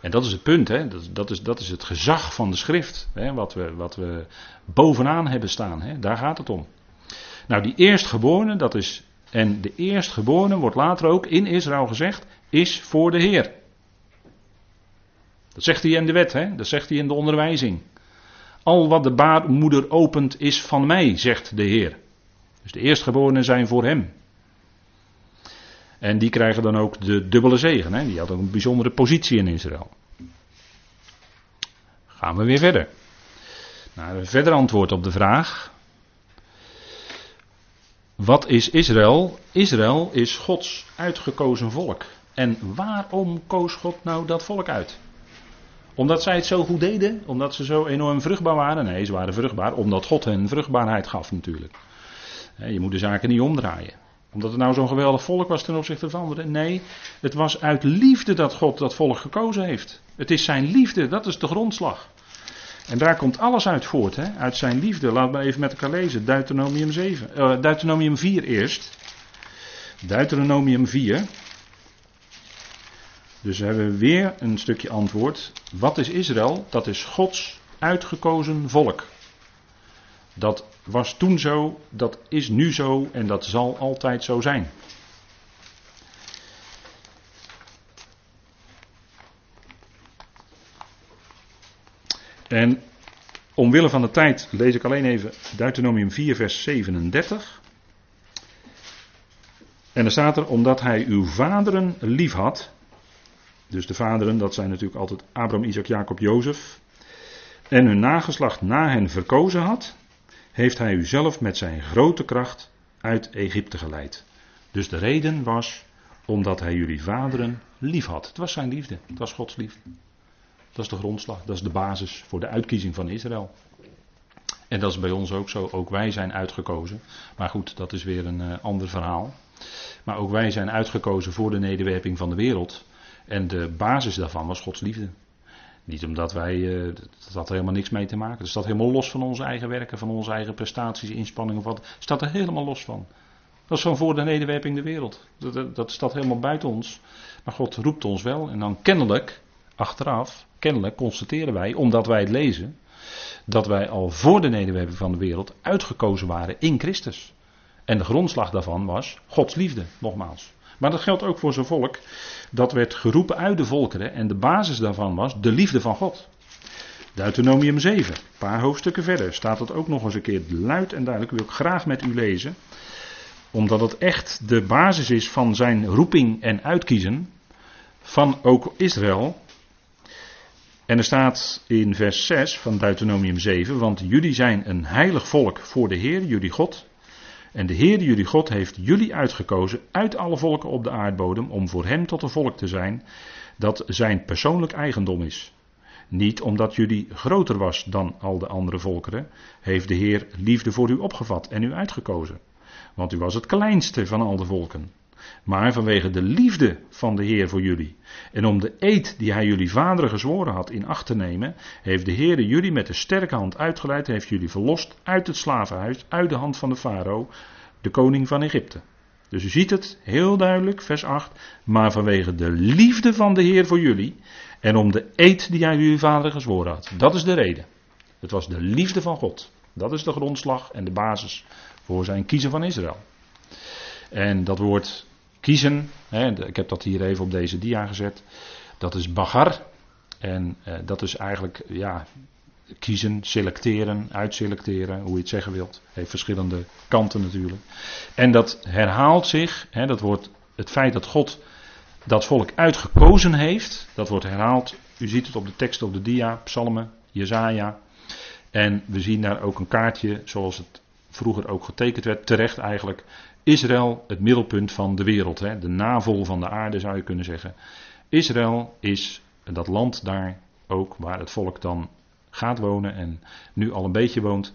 En dat is het punt, hè? Dat, dat, is, dat is het gezag van de schrift, hè? Wat, we, wat we bovenaan hebben staan. Hè? Daar gaat het om. Nou, die eerstgeborene, dat is. En de eerstgeborene wordt later ook in Israël gezegd, is voor de Heer. Dat zegt hij in de wet, hè? dat zegt hij in de onderwijzing. Al wat de baarmoeder opent is van mij, zegt de Heer. Dus de eerstgeborenen zijn voor hem. En die krijgen dan ook de dubbele zegen. Hè? Die had ook een bijzondere positie in Israël. Gaan we weer verder. Een verder antwoord op de vraag. Wat is Israël? Israël is Gods uitgekozen volk. En waarom koos God nou dat volk uit? Omdat zij het zo goed deden? Omdat ze zo enorm vruchtbaar waren? Nee, ze waren vruchtbaar omdat God hen vruchtbaarheid gaf natuurlijk. Je moet de zaken niet omdraaien. Omdat het nou zo'n geweldig volk was ten opzichte van anderen. Nee, het was uit liefde dat God dat volk gekozen heeft. Het is zijn liefde, dat is de grondslag. En daar komt alles uit voort, hè? uit zijn liefde. Laten we even met elkaar lezen. Deuteronomium, 7, uh, Deuteronomium 4 eerst. Deuteronomium 4. Dus we hebben weer een stukje antwoord. Wat is Israël? Dat is Gods uitgekozen volk. Dat was toen zo, dat is nu zo en dat zal altijd zo zijn. En omwille van de tijd lees ik alleen even Deuteronomium 4, vers 37. En er staat er, omdat hij uw vaderen lief had, dus de vaderen, dat zijn natuurlijk altijd Abraham, Isaac, Jacob, Jozef. En hun nageslacht na hen verkozen had, heeft hij u zelf met zijn grote kracht uit Egypte geleid. Dus de reden was omdat hij jullie vaderen lief had. Het was zijn liefde, het was Gods liefde. Dat is de grondslag, dat is de basis voor de uitkiezing van Israël. En dat is bij ons ook zo, ook wij zijn uitgekozen. Maar goed, dat is weer een uh, ander verhaal. Maar ook wij zijn uitgekozen voor de nederwerping van de wereld. En de basis daarvan was Gods liefde. Niet omdat wij, uh, dat had er helemaal niks mee te maken. Dat staat helemaal los van onze eigen werken, van onze eigen prestaties, inspanningen. Wat, staat er helemaal los van. Dat is van voor de nederwerping de wereld. Dat, dat, dat staat helemaal buiten ons. Maar God roept ons wel. En dan kennelijk, achteraf, kennelijk constateren wij, omdat wij het lezen, dat wij al voor de nederwerping van de wereld uitgekozen waren in Christus. En de grondslag daarvan was Gods liefde, nogmaals. Maar dat geldt ook voor zijn volk. Dat werd geroepen uit de volkeren en de basis daarvan was de liefde van God. Deuteronomium 7, een paar hoofdstukken verder, staat dat ook nog eens een keer luid en duidelijk. Wil ik graag met u lezen. Omdat het echt de basis is van zijn roeping en uitkiezen van ook Israël. En er staat in vers 6 van Deuteronomium 7, want jullie zijn een heilig volk voor de Heer, jullie God. En de Heer, jullie God, heeft jullie uitgekozen uit alle volken op de aardbodem om voor Hem tot een volk te zijn dat zijn persoonlijk eigendom is. Niet omdat jullie groter was dan al de andere volkeren, heeft de Heer liefde voor u opgevat en u uitgekozen. Want u was het kleinste van al de volken. Maar vanwege de liefde van de Heer voor jullie. En om de eed die hij jullie vaderen gezworen had in acht te nemen, heeft de Heer jullie met een sterke hand uitgeleid, heeft jullie verlost uit het slavenhuis, uit de hand van de farao, de koning van Egypte. Dus u ziet het heel duidelijk, vers 8. Maar vanwege de liefde van de Heer voor jullie en om de eed die hij jullie vader gezworen had. Dat is de reden. Het was de liefde van God. Dat is de grondslag en de basis voor zijn kiezen van Israël. En dat woord kiezen, hè, ik heb dat hier even op deze dia gezet, dat is bagar. En eh, dat is eigenlijk, ja, kiezen, selecteren, uitselecteren, hoe je het zeggen wilt. Heeft verschillende kanten natuurlijk. En dat herhaalt zich, hè, dat wordt het feit dat God dat volk uitgekozen heeft, dat wordt herhaald. U ziet het op de tekst op de dia, psalmen, Jezaja. En we zien daar ook een kaartje, zoals het vroeger ook getekend werd, terecht eigenlijk. Israël, het middelpunt van de wereld, hè, de navel van de aarde zou je kunnen zeggen. Israël is dat land daar ook waar het volk dan gaat wonen en nu al een beetje woont.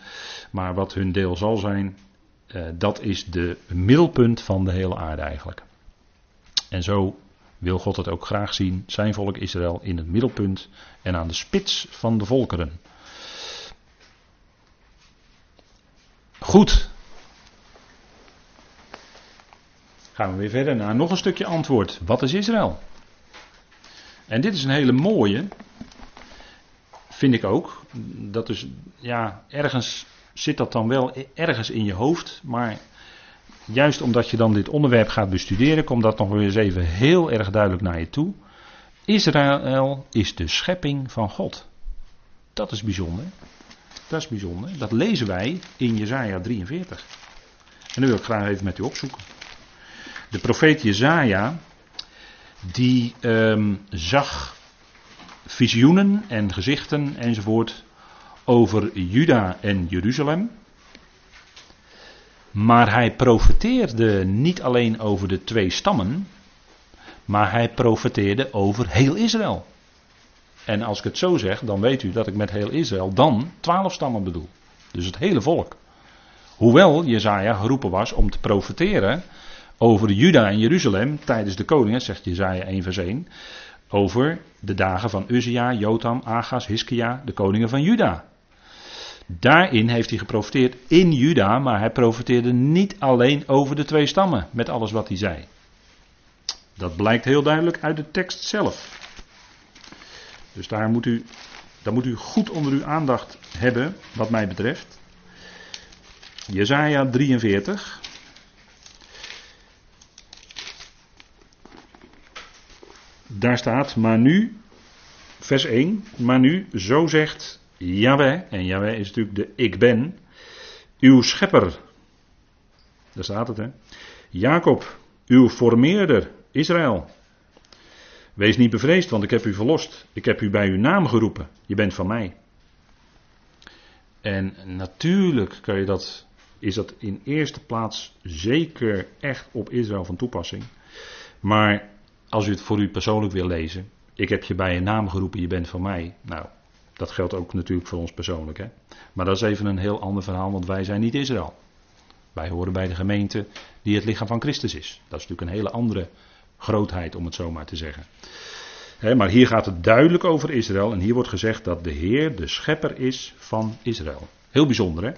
Maar wat hun deel zal zijn, eh, dat is de middelpunt van de hele aarde eigenlijk. En zo wil God het ook graag zien, zijn volk Israël in het middelpunt en aan de spits van de volkeren. Goed. Gaan we weer verder naar nog een stukje antwoord. Wat is Israël? En dit is een hele mooie, vind ik ook. Dat is, ja, ergens zit dat dan wel ergens in je hoofd, maar juist omdat je dan dit onderwerp gaat bestuderen, komt dat nog weer eens even heel erg duidelijk naar je toe. Israël is de schepping van God. Dat is bijzonder. Dat is bijzonder. Dat lezen wij in Jezaja 43. En nu wil ik graag even met u opzoeken. De profeet Jezaja, die ehm, zag visioenen en gezichten enzovoort over Juda en Jeruzalem. Maar hij profeteerde niet alleen over de twee stammen, maar hij profeteerde over heel Israël. En als ik het zo zeg, dan weet u dat ik met heel Israël dan twaalf stammen bedoel. Dus het hele volk. Hoewel Jezaja geroepen was om te profeteren over Juda en Jeruzalem tijdens de koningen, zegt Jezaja 1 vers 1, over de dagen van Uzia, Jotam, Agas, Hiskia, de koningen van Juda. Daarin heeft hij geprofiteerd in Juda, maar hij profiteerde niet alleen over de twee stammen met alles wat hij zei. Dat blijkt heel duidelijk uit de tekst zelf. Dus daar moet u, daar moet u goed onder uw aandacht hebben, wat mij betreft. Jezaja 43. Daar staat, maar nu, vers 1, maar nu, zo zegt Yahweh, en Yahweh is natuurlijk de ik ben, uw schepper. Daar staat het, hè. Jacob, uw formeerder, Israël. Wees niet bevreesd, want ik heb u verlost. Ik heb u bij uw naam geroepen. Je bent van mij. En natuurlijk kan je dat, is dat in eerste plaats zeker echt op Israël van toepassing. Maar als u het voor u persoonlijk wil lezen, ik heb je bij je naam geroepen, je bent van mij. Nou, dat geldt ook natuurlijk voor ons persoonlijk. Hè? Maar dat is even een heel ander verhaal, want wij zijn niet Israël. Wij horen bij de gemeente die het lichaam van Christus is. Dat is natuurlijk een hele andere grootheid, om het zo maar te zeggen. maar hier gaat het duidelijk over Israël. En hier wordt gezegd dat de Heer de schepper is van Israël. Heel bijzonder, hè?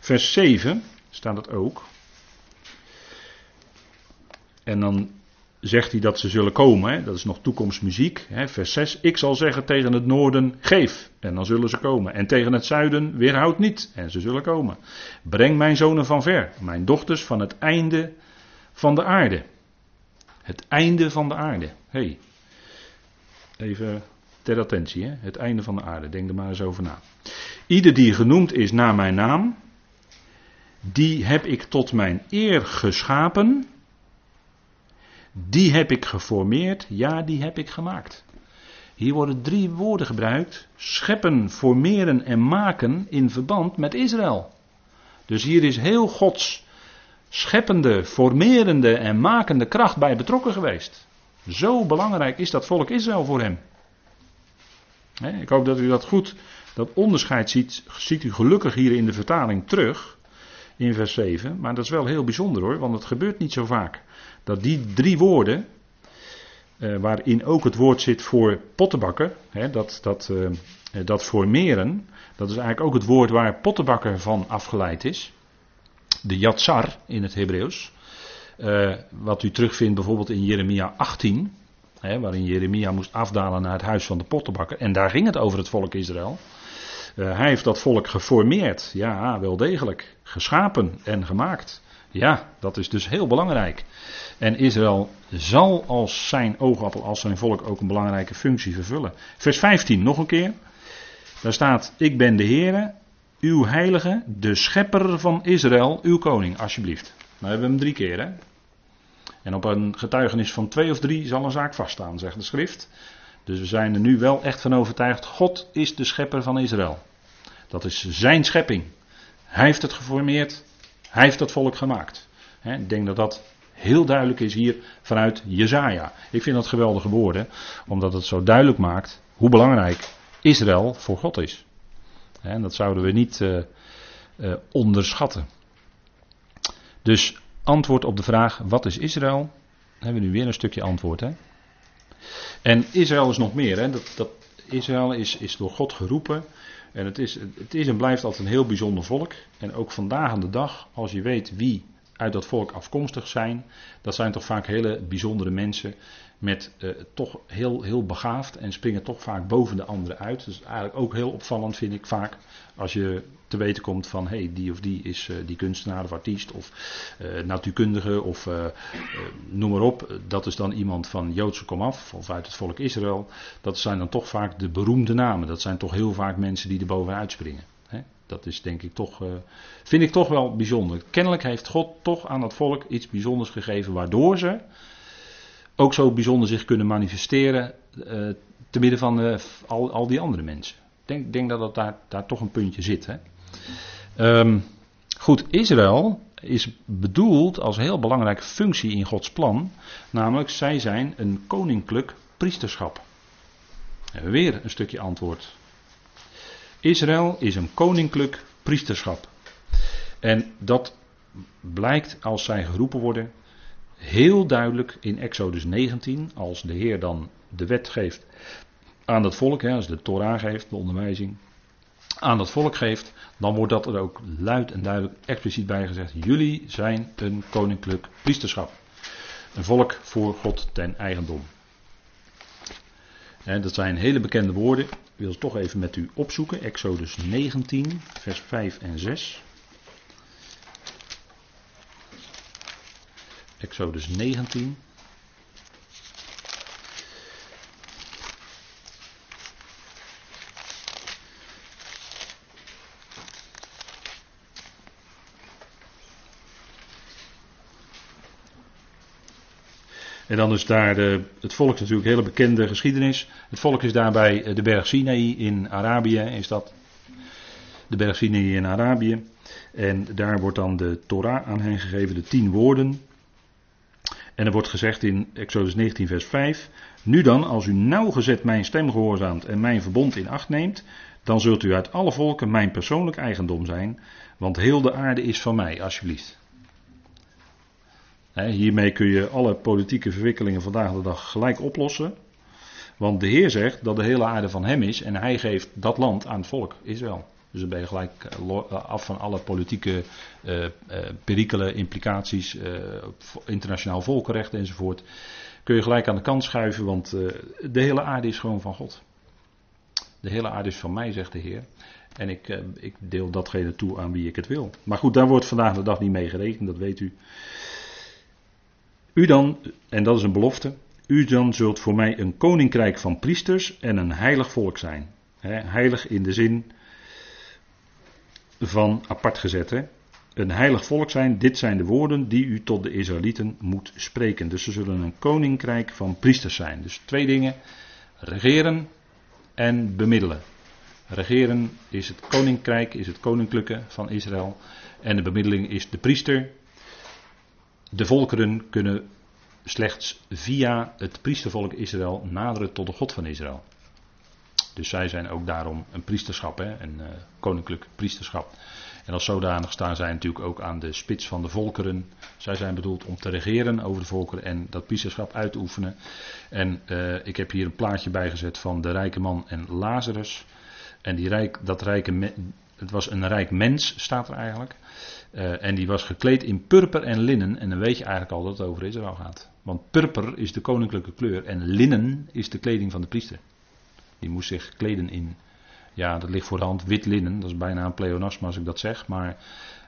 Vers 7 staat het ook. En dan zegt hij dat ze zullen komen. Hè? Dat is nog toekomstmuziek. Hè? Vers 6. Ik zal zeggen tegen het noorden: geef. En dan zullen ze komen. En tegen het zuiden: weerhoud niet. En ze zullen komen. Breng mijn zonen van ver. Mijn dochters van het einde van de aarde. Het einde van de aarde. hey. even ter attentie. Hè? Het einde van de aarde. Denk er maar eens over na. Ieder die genoemd is naar mijn naam. Die heb ik tot mijn eer geschapen die heb ik geformeerd, ja, die heb ik gemaakt. Hier worden drie woorden gebruikt: scheppen, formeren en maken in verband met Israël. Dus hier is heel Gods scheppende, formerende en makende kracht bij betrokken geweest. Zo belangrijk is dat volk Israël voor hem. Ik hoop dat u dat goed, dat onderscheid ziet, ziet u gelukkig hier in de vertaling terug, in vers 7. Maar dat is wel heel bijzonder hoor, want het gebeurt niet zo vaak. Dat die drie woorden, eh, waarin ook het woord zit voor pottenbakken, hè, dat, dat, eh, dat formeren, dat is eigenlijk ook het woord waar pottenbakker van afgeleid is. De yatsar in het Hebreeuws. Wat u terugvindt bijvoorbeeld in Jeremia 18, hè, waarin Jeremia moest afdalen naar het huis van de pottenbakker. En daar ging het over het volk Israël. Uh, hij heeft dat volk geformeerd, ja, wel degelijk. Geschapen en gemaakt. Ja, dat is dus heel belangrijk. En Israël zal als zijn oogappel, als zijn volk ook een belangrijke functie vervullen. Vers 15 nog een keer. Daar staat: Ik ben de Heere, uw heilige, de schepper van Israël, uw koning, alsjeblieft. Nou hebben we hem drie keer, hè? En op een getuigenis van twee of drie zal een zaak vaststaan, zegt de schrift. Dus we zijn er nu wel echt van overtuigd: God is de schepper van Israël. Dat is zijn schepping. Hij heeft het geformeerd, hij heeft dat volk gemaakt. Ik denk dat dat heel duidelijk is hier vanuit Jezaja. Ik vind dat geweldige woorden, omdat het zo duidelijk maakt hoe belangrijk Israël voor God is. En dat zouden we niet uh, uh, onderschatten. Dus antwoord op de vraag: wat is Israël? Dan hebben we nu weer een stukje antwoord. Hè? En Israël is nog meer. Hè? Dat, dat, Israël is, is door God geroepen. En het is, het is en blijft altijd een heel bijzonder volk. En ook vandaag aan de dag, als je weet wie uit dat volk afkomstig zijn, dat zijn toch vaak hele bijzondere mensen met uh, toch heel, heel begaafd en springen toch vaak boven de anderen uit. Dus eigenlijk ook heel opvallend vind ik vaak als je te weten komt van hey, die of die is uh, die kunstenaar of artiest of uh, natuurkundige of noem maar op. Dat is dan iemand van Joodse komaf of uit het volk Israël. Dat zijn dan toch vaak de beroemde namen. Dat zijn toch heel vaak mensen die er bovenuit springen. Dat is denk ik toch, uh, vind ik toch wel bijzonder. Kennelijk heeft God toch aan dat volk iets bijzonders gegeven, waardoor ze ook zo bijzonder zich kunnen manifesteren uh, te midden van uh, al, al, die andere mensen. Ik denk, denk dat dat daar, daar toch een puntje zit. Hè? Um, goed, Israël is bedoeld als heel belangrijke functie in Gods plan, namelijk zij zijn een koninklijk priesterschap. Weer een stukje antwoord Israël is een koninklijk priesterschap. En dat blijkt als zij geroepen worden heel duidelijk in Exodus 19, als de Heer dan de wet geeft aan het volk, als de Torah geeft, de onderwijzing, aan het volk geeft, dan wordt dat er ook luid en duidelijk expliciet bij gezegd. Jullie zijn een koninklijk priesterschap. Een volk voor God ten eigendom. En dat zijn hele bekende woorden wil toch even met u opzoeken. Exodus 19, vers 5 en 6. Exodus 19. En dan is daar de, het volk natuurlijk een hele bekende geschiedenis. Het volk is daarbij eh, de berg Sinaï in Arabië, is dat. De berg Sinaï in Arabië. En daar wordt dan de Torah aan hen gegeven, de tien woorden. En er wordt gezegd in Exodus 19, vers 5. Nu dan, als u nauwgezet mijn stem gehoorzaamt en mijn verbond in acht neemt, dan zult u uit alle volken mijn persoonlijk eigendom zijn, want heel de aarde is van mij, alsjeblieft hiermee kun je alle politieke verwikkelingen vandaag de dag gelijk oplossen. Want de Heer zegt dat de hele aarde van hem is en hij geeft dat land aan het volk, Israël. Dus dan ben je gelijk eh, eh, af van alle politieke uh, perikelen, implicaties, internationaal volkenrecht enzovoort. Kun je gelijk aan de kant schuiven, want de hele aarde is gewoon van God. De hele aarde is van mij, zegt de Heer. En ik, ik deel datgene toe aan wie ik het wil. Maar goed, daar wordt vandaag de dag niet mee gerekend, dat weet u. U dan, en dat is een belofte, u dan zult voor mij een koninkrijk van priesters en een heilig volk zijn. heilig in de zin van apart gezet. He. Een heilig volk zijn, dit zijn de woorden die u tot de Israëlieten moet spreken. Dus ze zullen een koninkrijk van priesters zijn. Dus twee dingen. regeren en bemiddelen. Regeren is het koninkrijk, is het koninklijke van Israël. En de bemiddeling is de priester. De volkeren kunnen slechts via het priestervolk Israël naderen tot de God van Israël. Dus zij zijn ook daarom een priesterschap, hè, een uh, koninklijk priesterschap. En als zodanig staan zij natuurlijk ook aan de spits van de volkeren. Zij zijn bedoeld om te regeren over de volkeren en dat priesterschap uit te oefenen. En uh, ik heb hier een plaatje bijgezet van de rijke man en Lazarus. En die rijk, dat rijke, het was een rijk mens, staat er eigenlijk. Uh, en die was gekleed in purper en linnen. En dan weet je eigenlijk al dat het over Israël gaat. Want purper is de koninklijke kleur en linnen is de kleding van de priester. Die moest zich kleden in, ja, dat ligt voor de hand, wit linnen. Dat is bijna een pleonasme als ik dat zeg, maar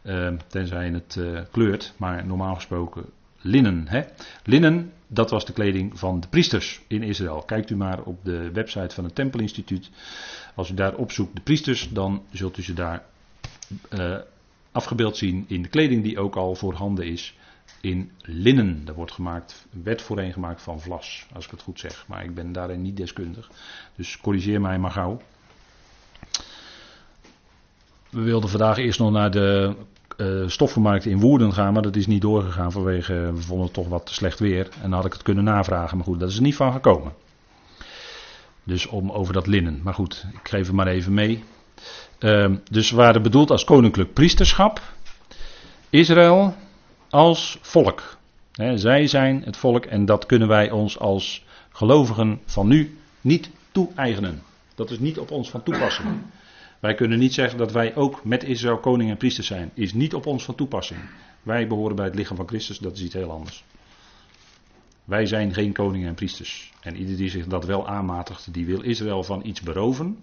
uh, tenzij het uh, kleurt. Maar normaal gesproken linnen. Hè? Linnen, dat was de kleding van de priesters in Israël. Kijkt u maar op de website van het Tempelinstituut. Als u daar opzoekt de priesters, dan zult u ze daar afgebeeld zien in de kleding die ook al voorhanden is in linnen. Dat wordt gemaakt, werd voorheen gemaakt van vlas, als ik het goed zeg. Maar ik ben daarin niet deskundig. Dus corrigeer mij maar gauw. We wilden vandaag eerst nog naar de uh, stoffenmarkt in Woerden gaan, maar dat is niet doorgegaan vanwege, we vonden het toch wat slecht weer. En dan had ik het kunnen navragen, maar goed, dat is er niet van gekomen. Dus om over dat linnen. Maar goed, ik geef het maar even mee. Uh, dus we waren bedoeld als koninklijk priesterschap. Israël, als volk. zij zijn het volk en dat kunnen wij ons als gelovigen van nu niet toe-eigenen. Dat is niet op ons van toepassing. Wij kunnen niet zeggen dat wij ook met Israël koning en priester zijn. Is niet op ons van toepassing. Wij behoren bij het lichaam van Christus, dat is iets heel anders. Wij zijn geen koningen en priesters. En ieder die zich dat wel aanmatigt, die wil Israël van iets beroven.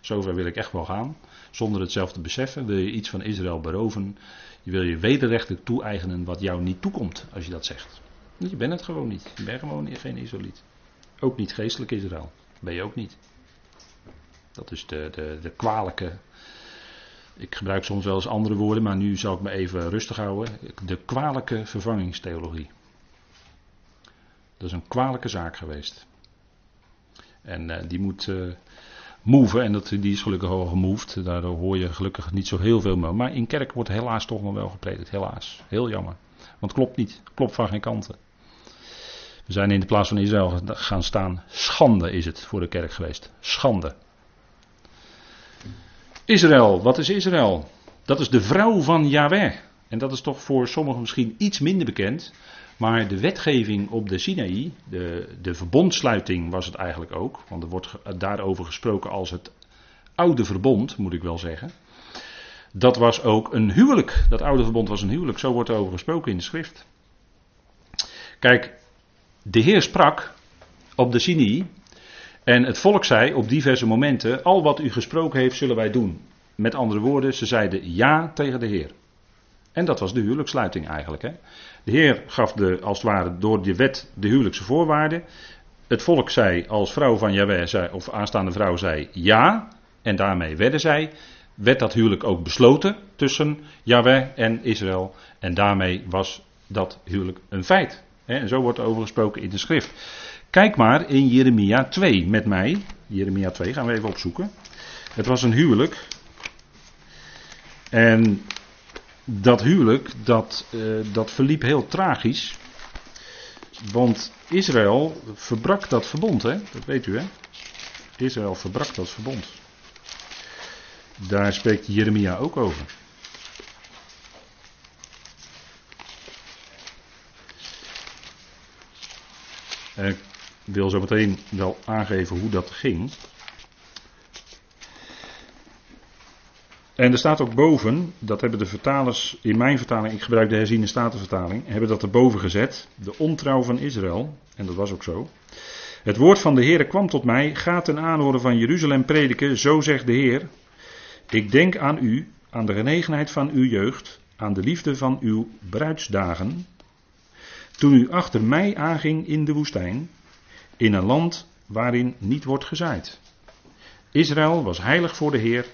Zover wil ik echt wel gaan. Zonder het zelf te beseffen, wil je iets van Israël beroven. Je wil je wederrechtelijk toe-eigenen wat jou niet toekomt als je dat zegt. Je bent het gewoon niet. Je bent gewoon geen Israëliet. Ook niet geestelijk Israël. Ben je ook niet. Dat is de, de, de kwalijke. Ik gebruik soms wel eens andere woorden, maar nu zal ik me even rustig houden. De kwalijke vervangingstheologie. Dat is een kwalijke zaak geweest. En uh, die moet uh, move, en dat, die is gelukkig al gemoved. Daardoor hoor je gelukkig niet zo heel veel meer. Maar in kerk wordt helaas toch nog wel gepredikt. Helaas. Heel jammer. Want klopt niet. Klopt van geen kanten. We zijn in de plaats van Israël gaan staan. Schande is het voor de kerk geweest. Schande. Israël, wat is Israël? Dat is de vrouw van Yahweh. En dat is toch voor sommigen misschien iets minder bekend. Maar de wetgeving op de Sinaï, de, de verbondsluiting was het eigenlijk ook. Want er wordt daarover gesproken als het oude verbond, moet ik wel zeggen. Dat was ook een huwelijk. Dat oude verbond was een huwelijk. Zo wordt er over gesproken in de schrift. Kijk, de Heer sprak op de Sinai. En het volk zei op diverse momenten: Al wat u gesproken heeft, zullen wij doen. Met andere woorden, ze zeiden ja tegen de Heer. En dat was de huwelijkssluiting eigenlijk. Hè? De Heer gaf de, als het ware door de wet de huwelijkse voorwaarden. Het volk zei als vrouw van Jahweh, zei, of aanstaande vrouw zei ja. En daarmee werden zij. Werd dat huwelijk ook besloten tussen Jahweh en Israël. En daarmee was dat huwelijk een feit. En zo wordt er over gesproken in de schrift. Kijk maar in Jeremia 2 met mij. Jeremia 2 gaan we even opzoeken. Het was een huwelijk. En dat huwelijk, dat, uh, dat verliep heel tragisch. Want Israël verbrak dat verbond, hè? dat weet u hè. Israël verbrak dat verbond. Daar spreekt Jeremia ook over. Ik wil zo meteen wel aangeven hoe dat ging. En er staat ook boven, dat hebben de vertalers in mijn vertaling, ik gebruik de herziene statenvertaling, hebben dat erboven gezet. De ontrouw van Israël, en dat was ook zo. Het woord van de Heer kwam tot mij, ga ten aanhoren van Jeruzalem prediken, zo zegt de Heer. Ik denk aan u, aan de genegenheid van uw jeugd, aan de liefde van uw bruidsdagen. Toen u achter mij aanging in de woestijn, in een land waarin niet wordt gezaaid. Israël was heilig voor de Heer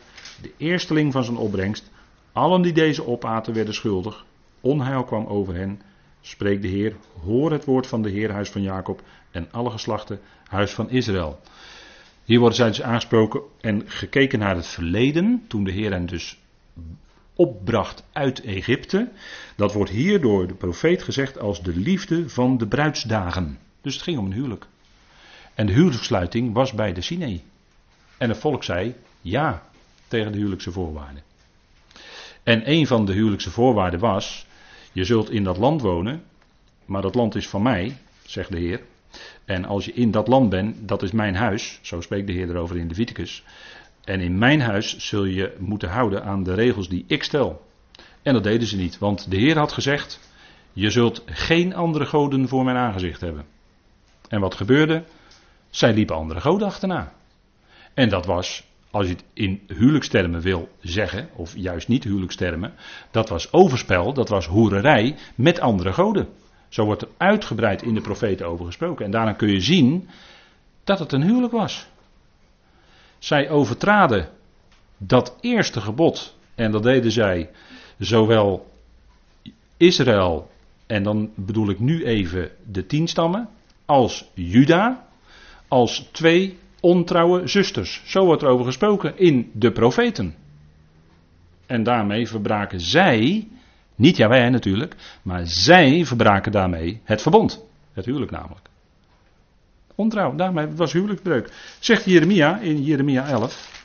de eersteling van zijn opbrengst. Allen die deze opaten werden schuldig. Onheil kwam over hen. Spreekt de Heer, hoor het woord van de Heer, huis van Jacob, en alle geslachten, huis van Israël. Hier worden zij dus aangesproken en gekeken naar het verleden, toen de Heer hen dus opbracht uit Egypte. Dat wordt hier door de profeet gezegd als de liefde van de bruidsdagen. Dus het ging om een huwelijk. En de huwelijkssluiting was bij de Sinai. En het volk zei ja tegen de huwelijkse voorwaarden. En een van de huwelijkse voorwaarden was: je zult in dat land wonen, maar dat land is van mij, zegt de Heer. En als je in dat land bent, dat is mijn huis, zo spreekt de Heer erover in Leviticus. En in mijn huis zul je moeten houden aan de regels die ik stel. En dat deden ze niet, want de Heer had gezegd: Je zult geen andere goden voor mijn aangezicht hebben. En wat gebeurde? Zij liepen andere goden achterna. En dat was, als je het in huwelijkstermen wil zeggen, of juist niet huwelijkstermen, dat was overspel, dat was hoererij met andere goden. Zo wordt er uitgebreid in de profeten over gesproken. En daarna kun je zien dat het een huwelijk was. Zij overtraden dat eerste gebod. En dat deden zij zowel Israël, en dan bedoel ik nu even de tien stammen, als Juda, als twee ontrouwe zusters. Zo wordt er over gesproken in de profeten. En daarmee verbraken zij, niet wij natuurlijk, maar zij verbraken daarmee het verbond. Het huwelijk namelijk. Ontrouw, daarmee was huwelijksbreuk. Zegt Jeremia in Jeremia 11.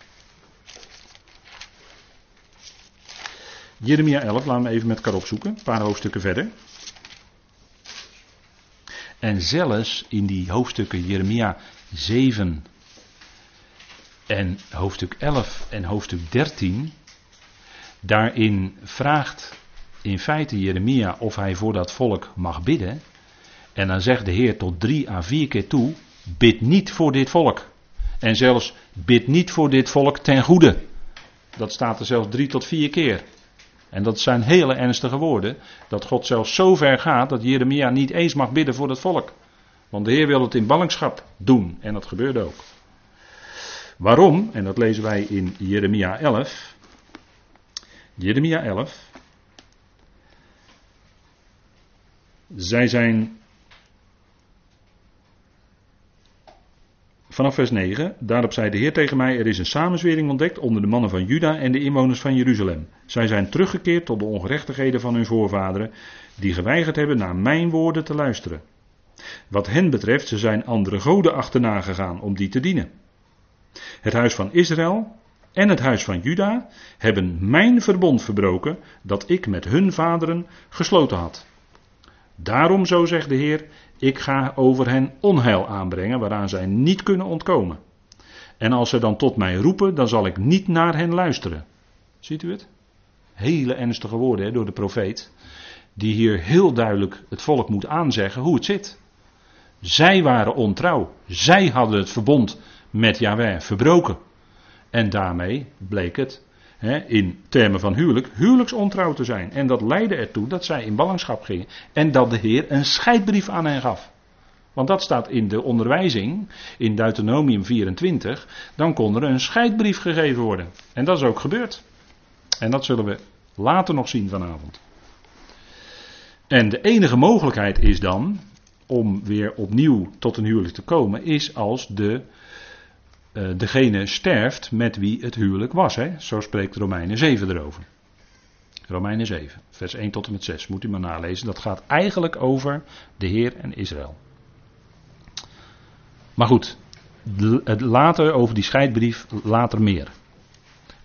Jeremia 11, laten we even met elkaar opzoeken, een paar hoofdstukken verder. En zelfs in die hoofdstukken Jeremia 7 en hoofdstuk 11 en hoofdstuk 13, daarin vraagt in feite Jeremia of hij voor dat volk mag bidden. En dan zegt de Heer tot drie à vier keer toe: bid niet voor dit volk. En zelfs bid niet voor dit volk ten goede. Dat staat er zelfs drie tot vier keer. En dat zijn hele ernstige woorden. Dat God zelfs zo ver gaat dat Jeremia niet eens mag bidden voor het volk. Want de Heer wil het in ballingschap doen. En dat gebeurde ook. Waarom? En dat lezen wij in Jeremia 11. Jeremia 11. Zij zijn Vanaf vers 9. Daarop zei de Heer tegen mij: Er is een samenzwering ontdekt onder de mannen van Juda en de inwoners van Jeruzalem. Zij zijn teruggekeerd tot de ongerechtigheden van hun voorvaderen, die geweigerd hebben naar mijn woorden te luisteren. Wat hen betreft, ze zijn andere goden achterna gegaan om die te dienen. Het huis van Israël en het huis van Juda hebben mijn verbond verbroken dat ik met hun vaderen gesloten had. Daarom, zo zegt de Heer, ik ga over hen onheil aanbrengen waaraan zij niet kunnen ontkomen. En als ze dan tot mij roepen, dan zal ik niet naar hen luisteren. Ziet u het? Hele ernstige woorden door de profeet. Die hier heel duidelijk het volk moet aanzeggen hoe het zit. Zij waren ontrouw. Zij hadden het verbond met Yahweh verbroken. En daarmee bleek het in termen van huwelijk, huwelijksontrouw te zijn. En dat leidde ertoe dat zij in ballingschap gingen. En dat de Heer een scheidbrief aan hen gaf. Want dat staat in de onderwijzing, in Deuteronomium 24. Dan kon er een scheidbrief gegeven worden. En dat is ook gebeurd. En dat zullen we later nog zien vanavond. En de enige mogelijkheid is dan, om weer opnieuw tot een huwelijk te komen, is als de degene sterft met wie het huwelijk was. Hè? Zo spreekt Romeinen 7 erover. Romeinen 7, vers 1 tot en met 6. Moet u maar nalezen. Dat gaat eigenlijk over de Heer en Israël. Maar goed, later over die scheidbrief, later meer.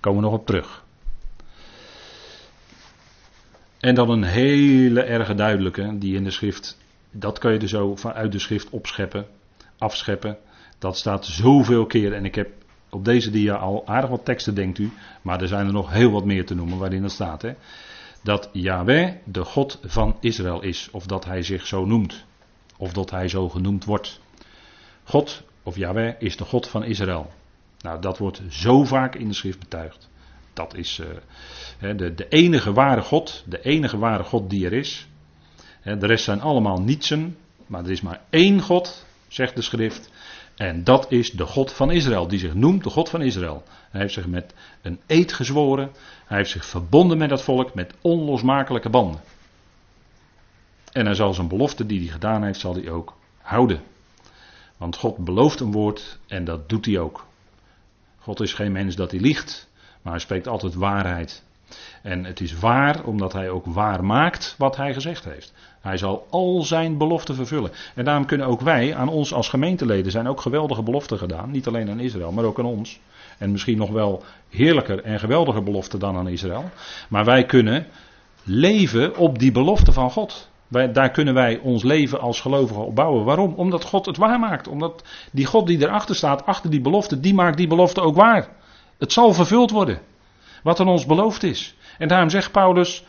Komen we nog op terug. En dan een hele erge duidelijke, die in de schrift, dat kan je er zo vanuit de schrift opscheppen, afscheppen. Dat staat zoveel keer en ik heb op deze dia al aardig wat teksten, denkt u. Maar er zijn er nog heel wat meer te noemen waarin dat staat. Hè? Dat Yahweh de God van Israël is. Of dat hij zich zo noemt. Of dat hij zo genoemd wordt. God, of Yahweh, is de God van Israël. Nou, dat wordt zo vaak in de schrift betuigd. Dat is uh, de, de, enige ware God. De enige ware God die er is. de rest zijn allemaal nietsen. Maar er is maar één God, zegt de schrift. En dat is de God van Israël, die zich noemt de God van Israël. Hij heeft zich met een eed gezworen. Hij heeft zich verbonden met dat volk met onlosmakelijke banden. En hij zal zijn belofte die hij gedaan heeft, zal hij ook houden. Want God belooft een woord en dat doet hij ook. God is geen mens dat hij liegt, maar hij spreekt altijd waarheid. En het is waar omdat hij ook waar maakt wat hij gezegd heeft. Hij zal al zijn beloften vervullen. En daarom kunnen ook wij aan ons als gemeenteleden zijn ook geweldige beloften gedaan. Niet alleen aan Israël, maar ook aan ons. En misschien nog wel heerlijker en geweldiger beloften dan aan Israël. Maar wij kunnen leven op die belofte van God. Daar kunnen wij ons leven als gelovigen op bouwen. Waarom? Omdat God het waar maakt. Omdat die God die erachter staat, achter die belofte, die maakt die belofte ook waar. Het zal vervuld worden. Wat aan ons beloofd is. En daarom zegt Paulus,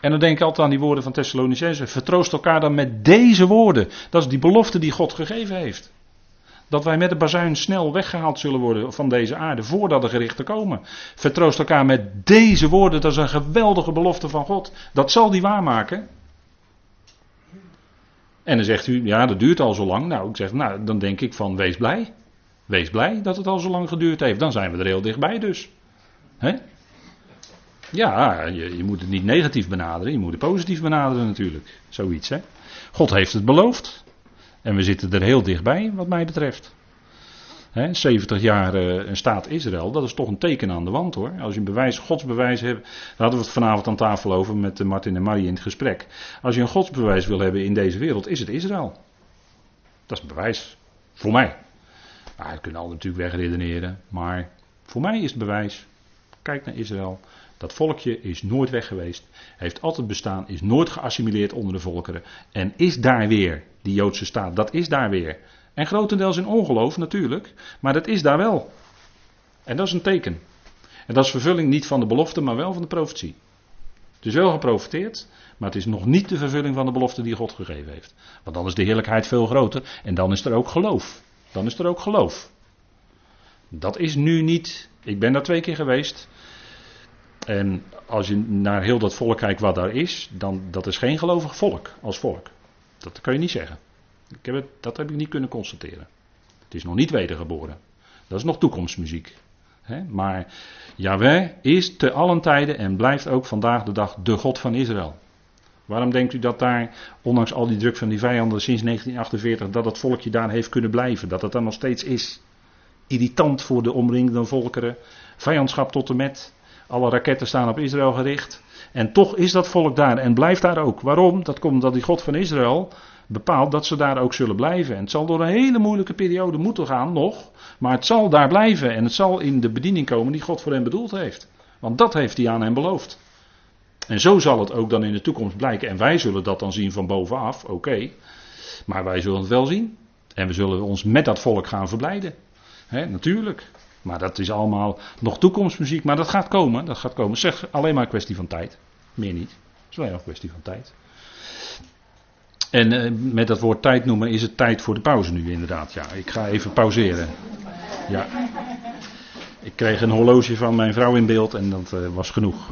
en dan denk ik altijd aan die woorden van Thessalonicense, vertroost elkaar dan met deze woorden. Dat is die belofte die God gegeven heeft. Dat wij met de bazuin snel weggehaald zullen worden van deze aarde voordat de gerichten komen. Vertroost elkaar met deze woorden, dat is een geweldige belofte van God. Dat zal die waarmaken. En dan zegt u, ja, dat duurt al zo lang. Nou, ik zeg, nou, dan denk ik van, wees blij. Wees blij dat het al zo lang geduurd heeft. Dan zijn we er heel dichtbij dus. Hè? Ja, je, je, moet het niet negatief benaderen, je moet het positief benaderen natuurlijk. Zoiets, hè. God heeft het beloofd. En we zitten er heel dichtbij, wat mij betreft. He, 70 jaar uh, een staat Israël, dat is toch een teken aan de wand hoor. Als je een bewijs, godsbewijs hebt, daar hadden we het vanavond aan tafel over met uh, Martin en Marie in het gesprek. Als je een godsbewijs wil hebben in deze wereld, is het Israël. Dat is een bewijs. Voor mij. Nou, je kunt al natuurlijk wegredeneren, maar voor mij is het bewijs. Kijk naar Israël. Dat volkje is nooit weg geweest, heeft altijd bestaan, is nooit geassimileerd onder de volkeren en is daar weer, die Joodse staat, dat is daar weer. En grotendeels in ongeloof natuurlijk, maar dat is daar wel. En dat is een teken. En dat is vervulling niet van de belofte, maar wel van de profetie. Het is wel geprofiteerd, maar het is nog niet de vervulling van de belofte die God gegeven heeft. Want dan is de heerlijkheid veel groter en dan is er ook geloof. Dan is er ook geloof. Dat is nu niet. Ik ben daar twee keer geweest. En als je naar heel dat volk kijkt wat daar is, dan dat is geen gelovig volk als volk. Dat kan je niet zeggen. Ik heb dat heb ik niet kunnen constateren. Het is nog niet wedergeboren. Dat is nog toekomstmuziek. Maar Yahweh is te allen tijden en blijft ook vandaag de dag de God van Israël. Waarom denkt u dat daar, ondanks al die druk van die vijanden sinds 1948, dat het volkje daar heeft kunnen blijven? Dat het daar nog steeds is? Irritant voor de omringende volkeren, vijandschap tot en met. Alle raketten staan op Israël gericht. En toch is dat volk daar en blijft daar ook. Waarom? Dat komt omdat die God van Israël bepaalt dat ze daar ook zullen blijven. En het zal door een hele moeilijke periode moeten gaan nog. Maar het zal daar blijven en het zal in de bediening komen die God voor hen bedoeld heeft. Want dat heeft hij aan hen beloofd. En zo zal het ook dan in de toekomst blijken. En wij zullen dat dan zien van bovenaf, oké. Maar wij zullen het wel zien. En we zullen ons met dat volk gaan verblijden. He, natuurlijk. Maar dat is allemaal nog toekomstmuziek. Maar dat gaat komen. Dat gaat komen. Zeg alleen maar kwestie van tijd. Meer niet. Het is alleen nog een kwestie van tijd. En uh, met dat woord tijd noemen is het tijd voor de pauze nu inderdaad. Ja, ik ga even pauzeren. Ja. Ik kreeg een horloge van mijn vrouw in beeld en dat uh, was genoeg.